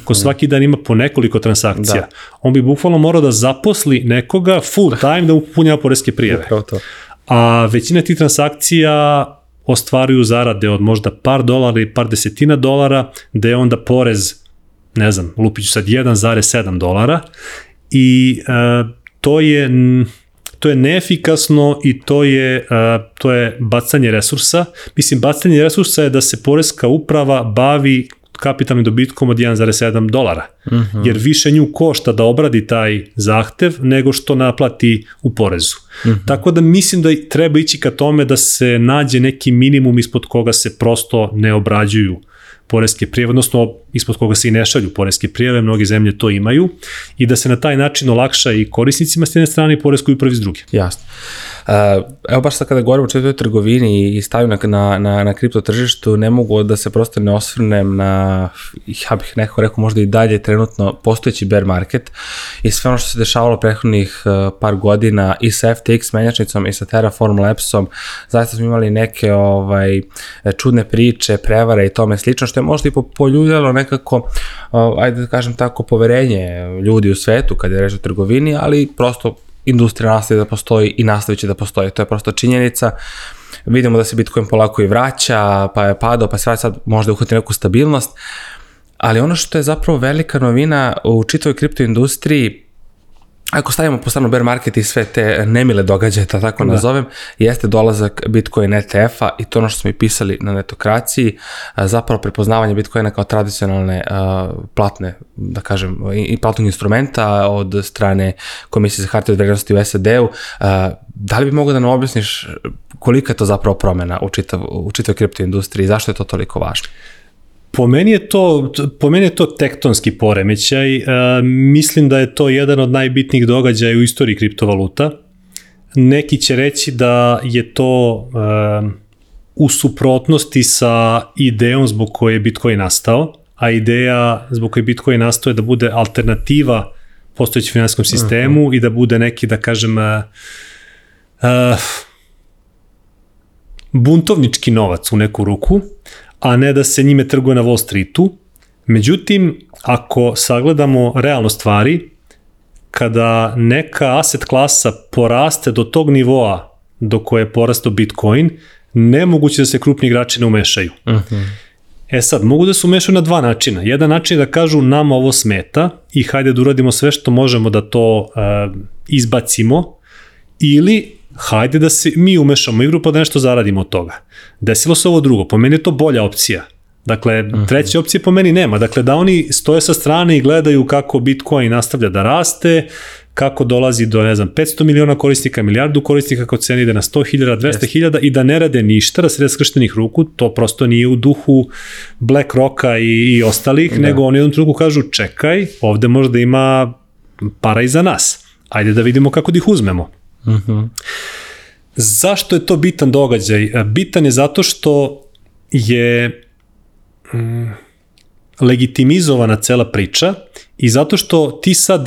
Speaker 2: ko svaki dan ima po nekoliko transakcija, da. on bi bukvalno morao da zaposli nekoga full time da upunjava poreske prijeve. Upravo to. A većina tih transakcija ostvaruju zarade od možda par dolara i par desetina dolara, da je onda porez, ne znam, lupiću sad 1,7 dolara i uh, to je to je neefikasno i to je, uh, to je bacanje resursa. Mislim, bacanje resursa je da se poreska uprava bavi kapitalnim dobitkom od 1,7 dolara. Uh mhm. -huh. Jer više nju košta da obradi taj zahtev nego što naplati u porezu. Uh mhm. -huh. Tako da mislim da treba ići ka tome da se nađe neki minimum ispod koga se prosto ne obrađuju poreske prijeve, odnosno ispod koga se i ne šalju poreske prijeve, mnoge zemlje to imaju, i da se na taj način olakša i korisnicima s jedne strane i poreskoj upravi s druge.
Speaker 1: Jasno. Uh, evo baš sad kada govorimo o četvrtoj trgovini i stavim na, na, na, na kripto tržištu, ne mogu da se prosto ne osvrnem na, ja bih nekako rekao možda i dalje trenutno postojeći bear market i sve ono što se dešavalo prethodnih uh, par godina i sa FTX menjačnicom i sa Terraform Labsom, zaista smo imali neke ovaj, čudne priče, prevare i tome slično, što je možda i poljuljalo nekako, uh, ajde da kažem tako, poverenje ljudi u svetu kada je reč o trgovini, ali prosto industrija nastavi da postoji i nastavit će da postoji. To je prosto činjenica. Vidimo da se Bitcoin polako i vraća, pa je padao, pa sve sad možda uhvati neku stabilnost. Ali ono što je zapravo velika novina u čitavoj kriptoindustriji, ako stavimo po stranu bear market i sve te nemile događaje, da tako da. nazovem, jeste dolazak Bitcoin ETF-a i to ono što smo i pisali na netokraciji, zapravo prepoznavanje Bitcoina kao tradicionalne platne, da kažem, i platnog instrumenta od strane Komisije za hartije od vrednosti u SAD-u. Da li bi mogo da nam objasniš kolika je to zapravo promena u, čitav, u čitavoj kriptoindustriji i zašto je to toliko važno?
Speaker 2: Po meni je to, po meni je to tektonski poremećaj. E, mislim da je to jedan od najbitnijih događaja u istoriji kriptovaluta. Neki će reći da je to e, u suprotnosti sa idejom zbog koje je Bitcoin nastao, a ideja zbog koje je Bitcoin nastao je da bude alternativa postojećem finansijskom sistemu uh -huh. i da bude neki, da kažem, uh, buntovnički novac u neku ruku, a ne da se njime trguje na Wall Streetu. Međutim, ako sagledamo realno stvari, kada neka asset klasa poraste do tog nivoa do koje je porastao Bitcoin, nemoguće da se krupni igrači ne umešaju. Uh mhm. -huh. E sad, mogu da se umešaju na dva načina. Jedan način je da kažu nam ovo smeta i hajde da uradimo sve što možemo da to uh, izbacimo ili hajde da se mi umešamo igru pa da nešto zaradimo od toga. Desilo se ovo drugo, po meni je to bolja opcija. Dakle, treće opcije po meni nema. Dakle, da oni stoje sa strane i gledaju kako Bitcoin nastavlja da raste, kako dolazi do, ne znam, 500 miliona korisnika, milijardu korisnika, kako cena ide na 100.000, 200.000 i da ne rade ništa, da srede skrštenih ruku, to prosto nije u duhu BlackRocka i, i ostalih, da. nego oni jednom trenutku kažu, čekaj, ovde možda ima para i za nas. Ajde da vidimo kako da ih uzmemo. Uh mhm. -huh. Zašto je to bitan događaj? Bitan je zato što je mm, legitimizovana cela priča i zato što ti sad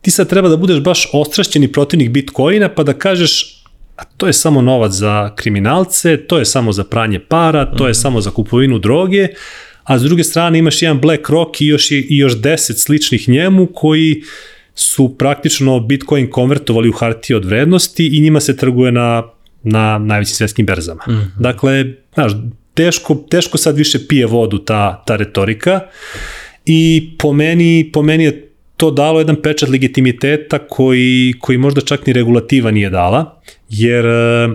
Speaker 2: ti sad treba da budeš baš ostrašćeni protivnik Bitcoina pa da kažeš a to je samo novac za kriminalce, to je samo za pranje para, to je mm. samo za kupovinu droge, a s druge strane imaš jedan BlackRock i još, i još deset sličnih njemu koji su praktično Bitcoin konvertovali u hartije od vrednosti i njima se trguje na, na najvećim svetskim berzama. Mm -hmm. Dakle, znaš, teško, teško sad više pije vodu ta, ta retorika i po meni, po meni je to dalo jedan pečat legitimiteta koji, koji možda čak ni regulativa nije dala, jer e,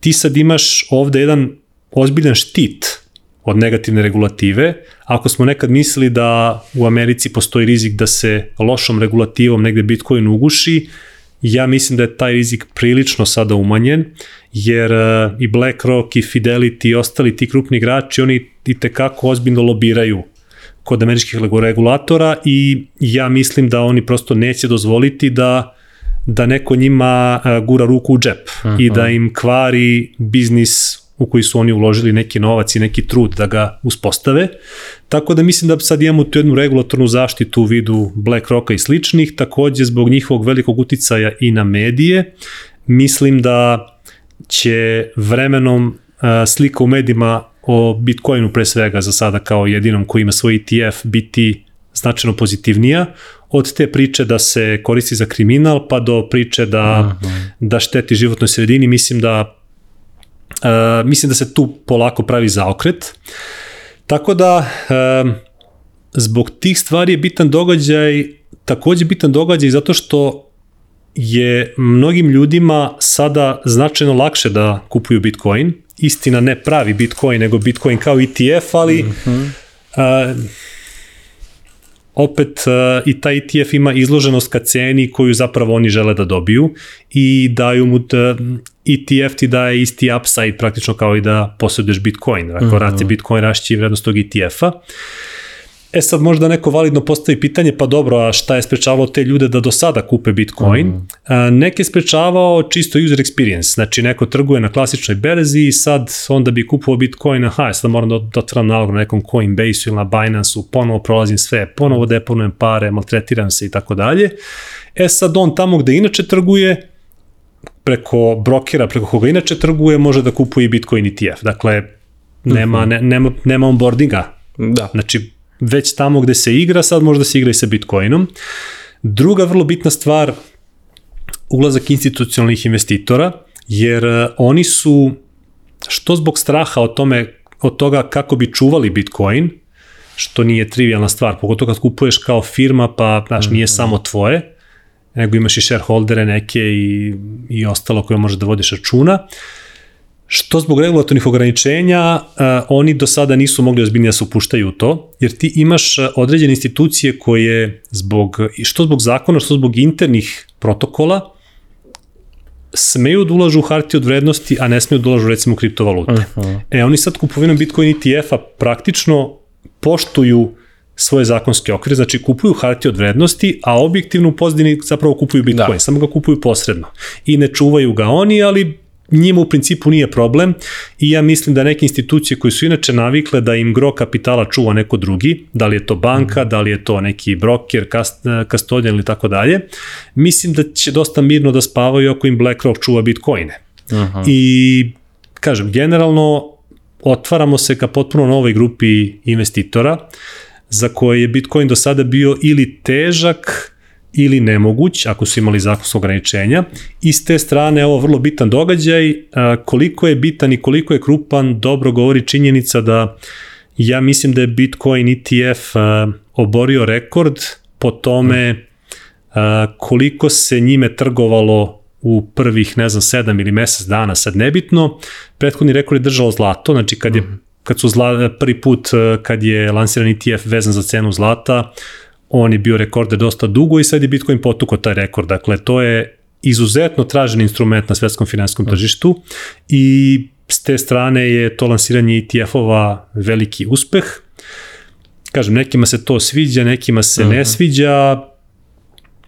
Speaker 2: ti sad imaš ovde jedan ozbiljan štit od negativne regulative. Ako smo nekad mislili da u Americi postoji rizik da se lošom regulativom negde Bitcoin uguši, ja mislim da je taj rizik prilično sada umanjen, jer uh, i BlackRock i Fidelity i ostali ti krupni igrači, oni i tekako ozbiljno lobiraju kod američkih regulatora i ja mislim da oni prosto neće dozvoliti da da neko njima uh, gura ruku u džep uh -huh. i da im kvari biznis u koji su oni uložili neki novac i neki trud da ga uspostave. Tako da mislim da sad imamo tu jednu regulatornu zaštitu u vidu BlackRocka i sličnih, takođe zbog njihovog velikog uticaja i na medije. Mislim da će vremenom slika u medijima o Bitcoinu pre svega za sada kao jedinom koji ima svoj ETF biti značajno pozitivnija od te priče da se koristi za kriminal pa do priče da, Aha. da šteti životnoj sredini. Mislim da Uh, mislim da se tu polako pravi zaokret. Tako da, uh, zbog tih stvari je bitan događaj, takođe bitan događaj zato što je mnogim ljudima sada značajno lakše da kupuju Bitcoin. Istina ne pravi Bitcoin, nego Bitcoin kao ETF, ali mm -hmm. uh, opet uh, i taj ETF ima izloženost ka ceni koju zapravo oni žele da dobiju i daju mu da, ETF ti daje isti upside praktično kao i da posjeduješ Bitcoin. Ako mm -hmm. raste Bitcoin, rašći vrednost tog ETF-a. E sad možda neko validno postavi pitanje, pa dobro, a šta je sprečavao te ljude da do sada kupe Bitcoin? Mm. A, neke sprečavao čisto user experience, znači neko trguje na klasičnoj berzi i sad onda bi kupovao Bitcoin, aha, sad moram da, otvaram nalog na nekom Coinbase ili na Binance-u, ponovo prolazim sve, ponovo deponujem pare, maltretiram se i tako dalje. E sad on tamo gde inače trguje, preko brokera, preko koga inače trguje, može da kupuje i Bitcoin ETF. Dakle, nema, mhm. ne, nema, nema onboardinga. Da. Znači, već tamo gde se igra, sad može da se igra i sa Bitcoinom. Druga vrlo bitna stvar, ulazak institucionalnih investitora, jer e, oni su, što zbog straha o tome, od toga kako bi čuvali Bitcoin, što nije trivialna stvar, pogotovo kad kupuješ kao firma, pa znaš, nije mhm. samo tvoje, nego imaš i shareholdere neke i, i ostalo koje može da vodiš računa. Što zbog regulatornih ograničenja, uh, oni do sada nisu mogli ozbiljnije da se upuštaju u to, jer ti imaš eh, određene institucije koje zbog, što zbog zakona, što zbog internih protokola, smeju da ulažu u hartije od vrednosti, a ne smeju da ulažu recimo u kriptovalute. Uh -huh. E, oni sad kupovinom Bitcoin ETF-a praktično poštuju svoje zakonske okvire, znači kupuju hartije od vrednosti, a objektivno u pozadini zapravo kupuju Bitcoin, da. samo ga kupuju posredno. I ne čuvaju ga oni, ali njima u principu nije problem i ja mislim da neke institucije koje su inače navikle da im gro kapitala čuva neko drugi, da li je to banka, mm. da li je to neki broker, kast, kastodijan ili tako dalje, mislim da će dosta mirno da spavaju ako im BlackRock čuva bitcoine. Aha. I kažem, generalno otvaramo se ka potpuno novoj grupi investitora, za koje je Bitcoin do sada bio ili težak ili nemoguć, ako su imali zakonsko ograničenja. I s te strane, ovo vrlo bitan događaj, koliko je bitan i koliko je krupan, dobro govori činjenica da ja mislim da je Bitcoin ETF oborio rekord po tome koliko se njime trgovalo u prvih, ne znam, sedam ili mesec dana, sad nebitno. Prethodni rekord je držalo zlato, znači kad je mhm kad su zla, prvi put uh, kad je lansiran ETF vezan za cenu zlata, on je bio rekorder dosta dugo i sad je Bitcoin potuko taj rekord. Dakle, to je izuzetno tražen instrument na svetskom finanskom tržištu i s te strane je to lansiranje ETF-ova veliki uspeh. Kažem, nekima se to sviđa, nekima se uh -huh. ne mhm. sviđa,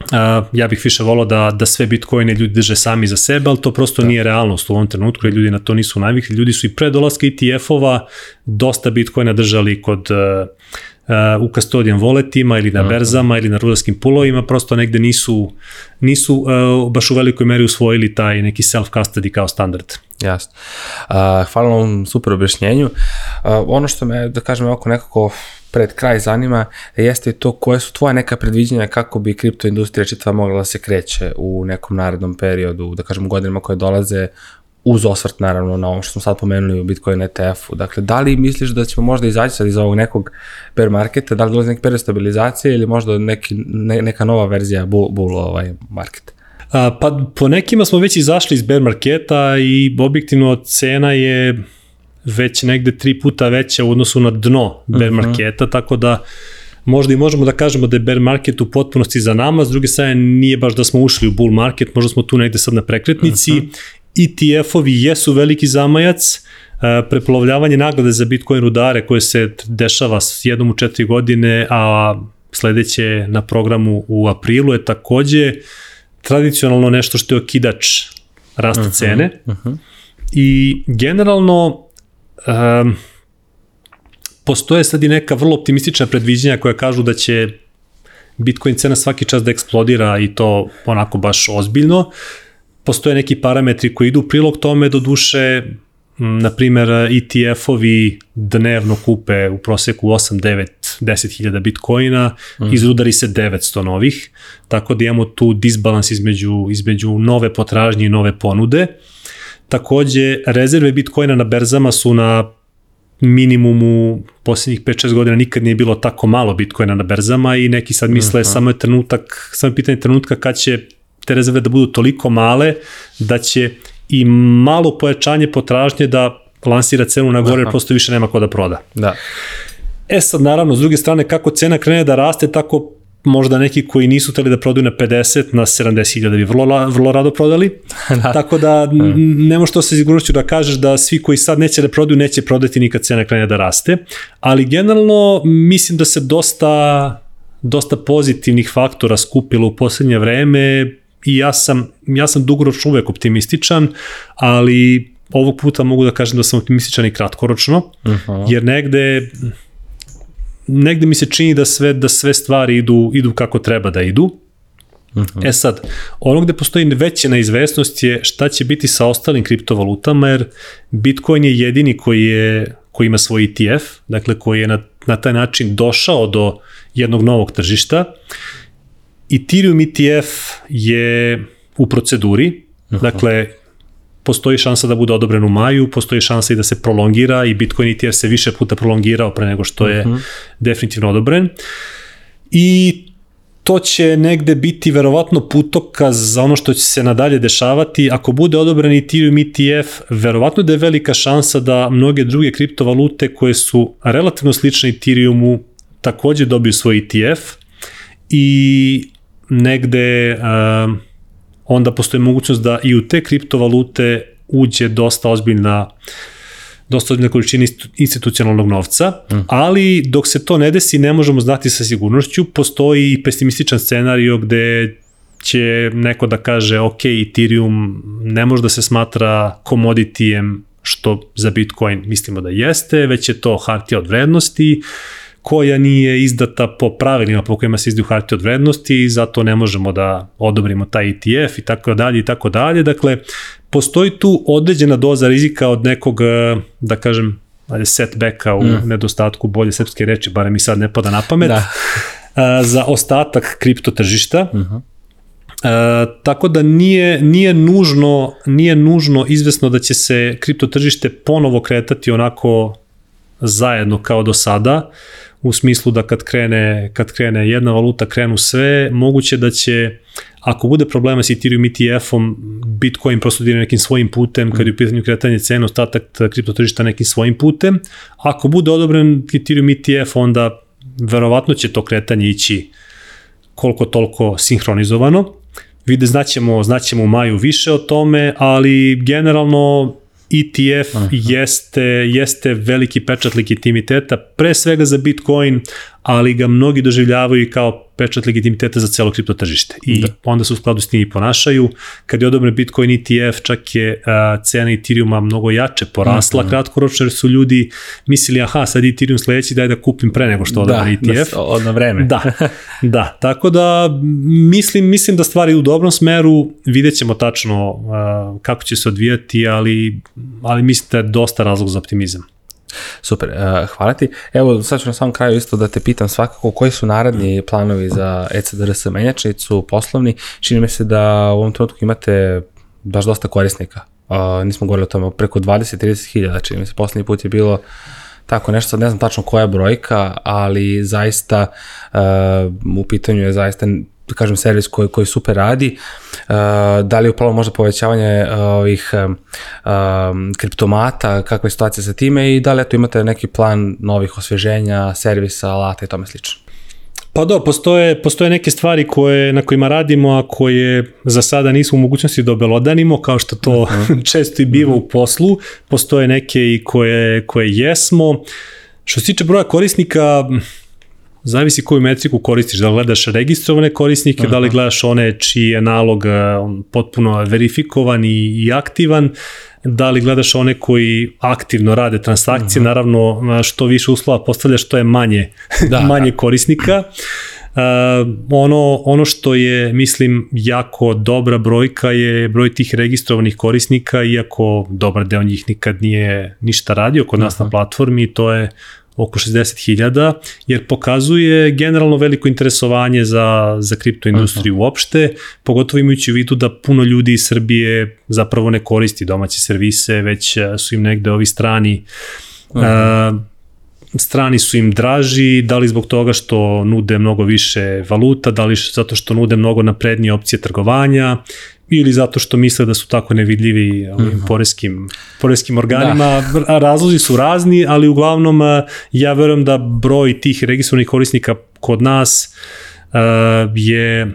Speaker 2: Uh, ja bih više volao da, da sve bitcoine ljudi drže sami za sebe, ali to prosto da. nije realnost u ovom trenutku, jer ljudi na to nisu navikli. Ljudi su i pre dolaska ETF-ova dosta bitcoina držali kod uh, uh, u custodian voletima ili na berzama ili na rudarskim pulovima, prosto negde nisu, nisu uh, baš u velikoj meri usvojili taj neki self-custody kao standard.
Speaker 1: Jasno. Uh, hvala vam super objašnjenju. Uh, ono što me, da kažem, oko nekako pred kraj zanima jeste to koje su tvoje neka predviđenja kako bi kriptoindustrija čitava mogla da se kreće u nekom narednom periodu, da kažem godinama koje dolaze uz osvrt naravno na ovo što smo sad pomenuli u Bitcoin ETF-u. Dakle, da li misliš da ćemo možda izaći sad iz ovog nekog bear marketa, da li dolazi neki period stabilizacije ili možda neki, ne, neka nova verzija bull, bull ovaj market?
Speaker 2: A, pa po nekima smo već izašli iz bear marketa i objektivno cena je već negde tri puta veća u odnosu na dno bear uh mhm. -huh. marketa, tako da možda i možemo da kažemo da je bear market u potpunosti za nama, s druge strane nije baš da smo ušli u bull market, možda smo tu negde sad na prekretnici. Uh -huh. ETF-ovi jesu veliki zamajac, e, prepolovljavanje nagrade za Bitcoin rudare koje se dešava s jednom u četiri godine, a sledeće na programu u aprilu je takođe tradicionalno nešto što je okidač rasta uh mhm. -huh, cene. Uh -huh. I generalno um, postoje sad i neka vrlo optimistična predviđenja koja kažu da će Bitcoin cena svaki čas da eksplodira i to onako baš ozbiljno. Postoje neki parametri koji idu prilog tome, do duše, na primer ETF-ovi dnevno kupe u proseku 8, 9, 10 hiljada bitcoina, mm. izrudari se 900 novih, tako da imamo tu disbalans između, između nove potražnje i nove ponude. Takođe, rezerve bitcoina na berzama su na minimumu poslednjih 5-6 godina nikad nije bilo tako malo bitcoina na berzama i neki sad misle uh -huh. samo je trenutak, samo je pitanje trenutka kad će te rezerve da budu toliko male da će i malo pojačanje potražnje da lansira cenu na gore, jer prosto više nema ko da proda.
Speaker 1: Da.
Speaker 2: E sad, naravno, s druge strane, kako cena krene da raste, tako možda neki koji nisu teli da prodaju na 50, na 70.000 bi vrlo, vrlo rado prodali. da. Tako da ne možeš to sa sigurnošću da kažeš da svi koji sad neće da prodaju, neće prodati nikad cena krene da raste. Ali generalno mislim da se dosta dosta pozitivnih faktora skupilo u poslednje vreme i ja sam, ja sam dugoročno uvek optimističan, ali ovog puta mogu da kažem da sam optimističan i kratkoročno, uh -huh. jer negde negde mi se čini da sve da sve stvari idu idu kako treba da idu. Uh -huh. E sad, ono gde postoji veća neizvesnost je šta će biti sa ostalim kriptovalutama, jer Bitcoin je jedini koji, je, koji ima svoj ETF, dakle koji je na, na taj način došao do jednog novog tržišta. Ethereum ETF je u proceduri, uh -huh. dakle postoji šansa da bude odobren u maju, postoji šansa i da se prolongira i Bitcoin ETF se više puta prolongirao pre nego što je uh mhm. -huh. definitivno odobren. I to će negde biti verovatno putokaz za ono što će se nadalje dešavati. Ako bude odobren Ethereum ETF, verovatno da je velika šansa da mnoge druge kriptovalute koje su relativno slične Ethereumu takođe dobiju svoj ETF i negde uh, onda postoji mogućnost da i u te kriptovalute uđe dosta ozbiljna dosta ozbiljna količina institucionalnog novca, mm. ali dok se to ne desi ne možemo znati sa sigurnošću, postoji i pesimističan scenario gde će neko da kaže ok, Ethereum ne može da se smatra komoditijem što za Bitcoin mislimo da jeste, već je to hartija od vrednosti, koja nije izdata po pravilima po kojima se izdaju hartije od vrednosti i zato ne možemo da odobrimo taj ETF i tako dalje i tako dalje. Dakle, postoji tu određena doza rizika od nekog, eh, da kažem, setbacka u mm. nedostatku bolje srpske reči, bare mi sad ne pada na pamet, da. Eh, za ostatak kripto tržišta. Uh -huh. E, tako da nije, nije, nužno, nije nužno izvesno da će se kripto tržište ponovo kretati onako zajedno kao do sada u smislu da kad krene, kad krene jedna valuta krenu sve, moguće da će Ako bude problema s Ethereum ETF-om, Bitcoin prosto ide nekim svojim putem, kad je u pitanju kretanje cena, ostatak kripto tržišta nekim svojim putem. Ako bude odobren Ethereum ETF, onda verovatno će to kretanje ići koliko toliko sinhronizovano. Vide, znaćemo, znaćemo u maju više o tome, ali generalno ETF Aha. jeste, jeste veliki pečat legitimiteta, pre svega za Bitcoin, ali ga mnogi doživljavaju kao pečat legitimiteta za celo kripto tržište. I da. onda se u skladu s tim i ponašaju. Kad je odobren Bitcoin ETF, čak je a, cena Ethereuma mnogo jače porasla mm -hmm. kratkoročno, jer su ljudi mislili, aha, sad Ethereum sledeći, daj da kupim pre nego što odobren da, ETF.
Speaker 1: Da, od na vreme.
Speaker 2: Da, da. Tako da mislim, mislim da stvari u dobrom smeru, vidjet ćemo tačno a, kako će se odvijati, ali, ali mislim da je dosta razlog za optimizam.
Speaker 1: Super, uh, hvala ti. Evo, sad ću na samom kraju isto da te pitam svakako koji su naredni planovi za ECDRS menjačnicu, poslovni. Čini mi se da u ovom trenutku imate baš dosta korisnika. Uh, nismo govorili o tome, preko 20-30 hiljada, čini mi se, poslednji put je bilo tako nešto, sad ne znam tačno koja je brojka, ali zaista uh, u pitanju je zaista da kažem, servis koji, koji super radi. Uh, da li je upalo možda povećavanje uh, ovih uh, kriptomata, kakva je situacija sa time i da li eto imate neki plan novih osveženja, servisa, alata i tome slično?
Speaker 2: Pa do, postoje, postoje neke stvari koje, na kojima radimo, a koje za sada nismo u mogućnosti da obelodanimo, kao što to uh -huh. često i biva uh -huh. u poslu. Postoje neke i koje, koje jesmo. Što se tiče broja korisnika, Zavisi koju metriku koristiš, da li gledaš registrovane korisnike, Aha. da li gledaš one čiji je nalog e, potpuno verifikovan i, i aktivan, da li gledaš one koji aktivno rade transakcije, Aha. naravno što više uslova postavljaš, to je manje, da, manje da. korisnika. Uh, ono, ono što je, mislim, jako dobra brojka je broj tih registrovanih korisnika, iako dobar deo njih nikad nije ništa radio kod nas Aha. na platformi, to je oko 60.000, jer pokazuje generalno veliko interesovanje za, za kriptoindustriju Aha. uopšte, pogotovo imajući u vidu da puno ljudi iz Srbije zapravo ne koristi domaće servise, već e, su im negde ovi strani Aha. uh, strani su im draži, da li zbog toga što nude mnogo više valuta, da li zato što nude mnogo naprednije opcije trgovanja, ili zato što misle da su tako nevidljivi ovim mm -hmm. poreskim, poreskim organima. Da. Razlozi su razni, ali uglavnom ja verujem da broj tih registrovanih korisnika kod nas uh, je uh,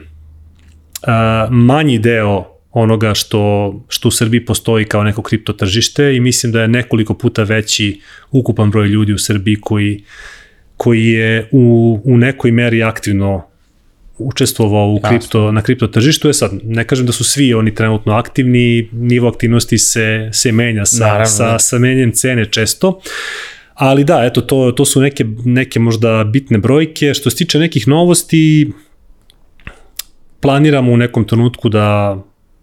Speaker 2: manji deo onoga što, što u Srbiji postoji kao neko kripto tržište i mislim da je nekoliko puta veći ukupan broj ljudi u Srbiji koji, koji je u, u nekoj meri aktivno učestvovao u kripto, na kripto tržištu. Je sad, ne kažem da su svi oni trenutno aktivni, nivo aktivnosti se, se menja sa, Naravno. sa, sa menjem cene često. Ali da, eto, to, to su neke, neke možda bitne brojke. Što se tiče nekih novosti, planiramo u nekom trenutku da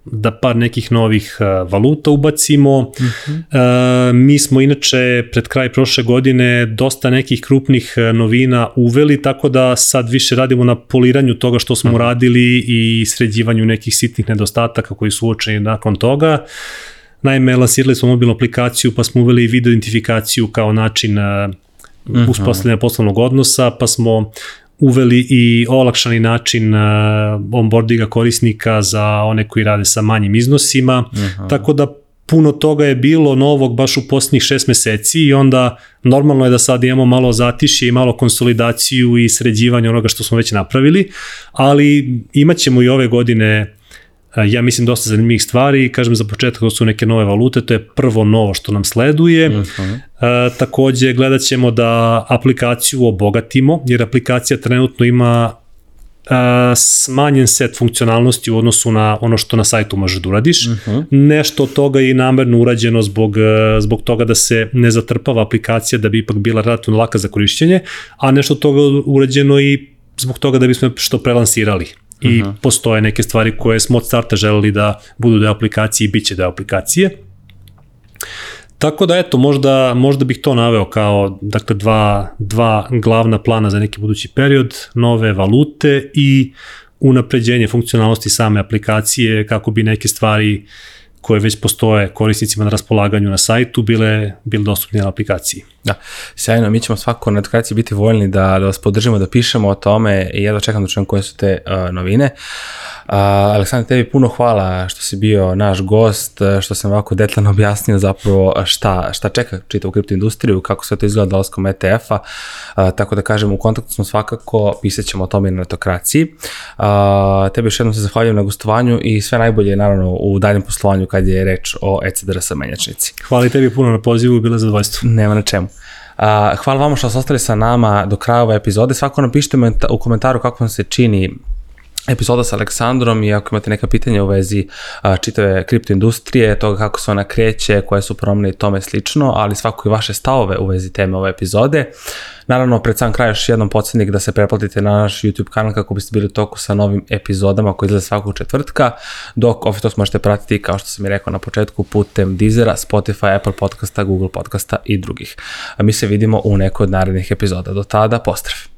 Speaker 2: da par nekih novih uh, valuta ubacimo. Uh -huh. uh, mi smo inače pred kraj prošle godine dosta nekih krupnih uh, novina uveli, tako da sad više radimo na poliranju toga što smo uh -huh. radili i sređivanju nekih sitnih nedostataka koji su uočeni nakon toga. Naime, lansirali smo mobilnu aplikaciju pa smo uveli video identifikaciju kao način uh, uspostavljanja poslovnog odnosa, pa smo uveli i olakšani način uh, onboardinga korisnika za one koji rade sa manjim iznosima, Aha. tako da puno toga je bilo novog baš u posljednjih šest meseci i onda normalno je da sad imamo malo zatišje i malo konsolidaciju i sređivanje onoga što smo već napravili, ali imaćemo i ove godine ja mislim dosta zanimljivih stvari, kažem za početak to su neke nove valute, to je prvo novo što nam sleduje. Uh -huh. e, takođe gledat ćemo da aplikaciju obogatimo, jer aplikacija trenutno ima e, smanjen set funkcionalnosti u odnosu na ono što na sajtu možeš da uradiš. Uh -huh. Nešto od toga je i namerno urađeno zbog, zbog toga da se ne zatrpava aplikacija da bi ipak bila relativno laka za korišćenje, a nešto od toga urađeno i zbog toga da bismo što prelansirali i uh -huh. postoje neke stvari koje smo od starta želeli da budu deo aplikacije i bit će deo aplikacije. Tako da eto, možda, možda bih to naveo kao dakle, dva, dva glavna plana za neki budući period, nove valute i unapređenje funkcionalnosti same aplikacije kako bi neke stvari koje već postoje korisnicima na raspolaganju na sajtu bile, bile dostupne na aplikaciji.
Speaker 1: Da, sjajno, mi ćemo svako na aplikaciji biti voljni da, da vas podržimo, da pišemo o tome i jedva čekam da čujem koje su te uh, novine. Aleksandar, tebi puno hvala što si bio naš gost, što sam ovako detaljno objasnio zapravo šta, šta čeka čitavu kriptoindustriju, kako sve to izgleda dolaskom ETF-a, tako da kažem, u kontaktu smo svakako, pisat ćemo o tome i na netokraciji. tebi još jednom se zahvaljujem na gostovanju i sve najbolje naravno u daljem poslovanju kad je reč o ECDRS menjačnici.
Speaker 2: Hvala i tebi puno na pozivu, bilo zadovoljstvo.
Speaker 1: Nema na čemu. hvala vama što ste ostali sa nama do kraja ove epizode. Svako napišite u komentaru kako vam se čini epizoda sa Aleksandrom i ako imate neka pitanja u vezi a, čitave kriptoindustrije, toga kako se ona kreće, koje su promene i tome slično, ali svako i vaše stavove u vezi teme ove epizode. Naravno, pred sam kraj još jednom podsjetnik da se preplatite na naš YouTube kanal kako biste bili u toku sa novim epizodama koji izlaze svakog četvrtka, dok Office Talks možete pratiti, kao što sam i rekao na početku, putem Deezera, Spotify, Apple podcasta, Google podcasta i drugih. A mi se vidimo u nekoj od narednih epizoda. Do tada, pozdrav!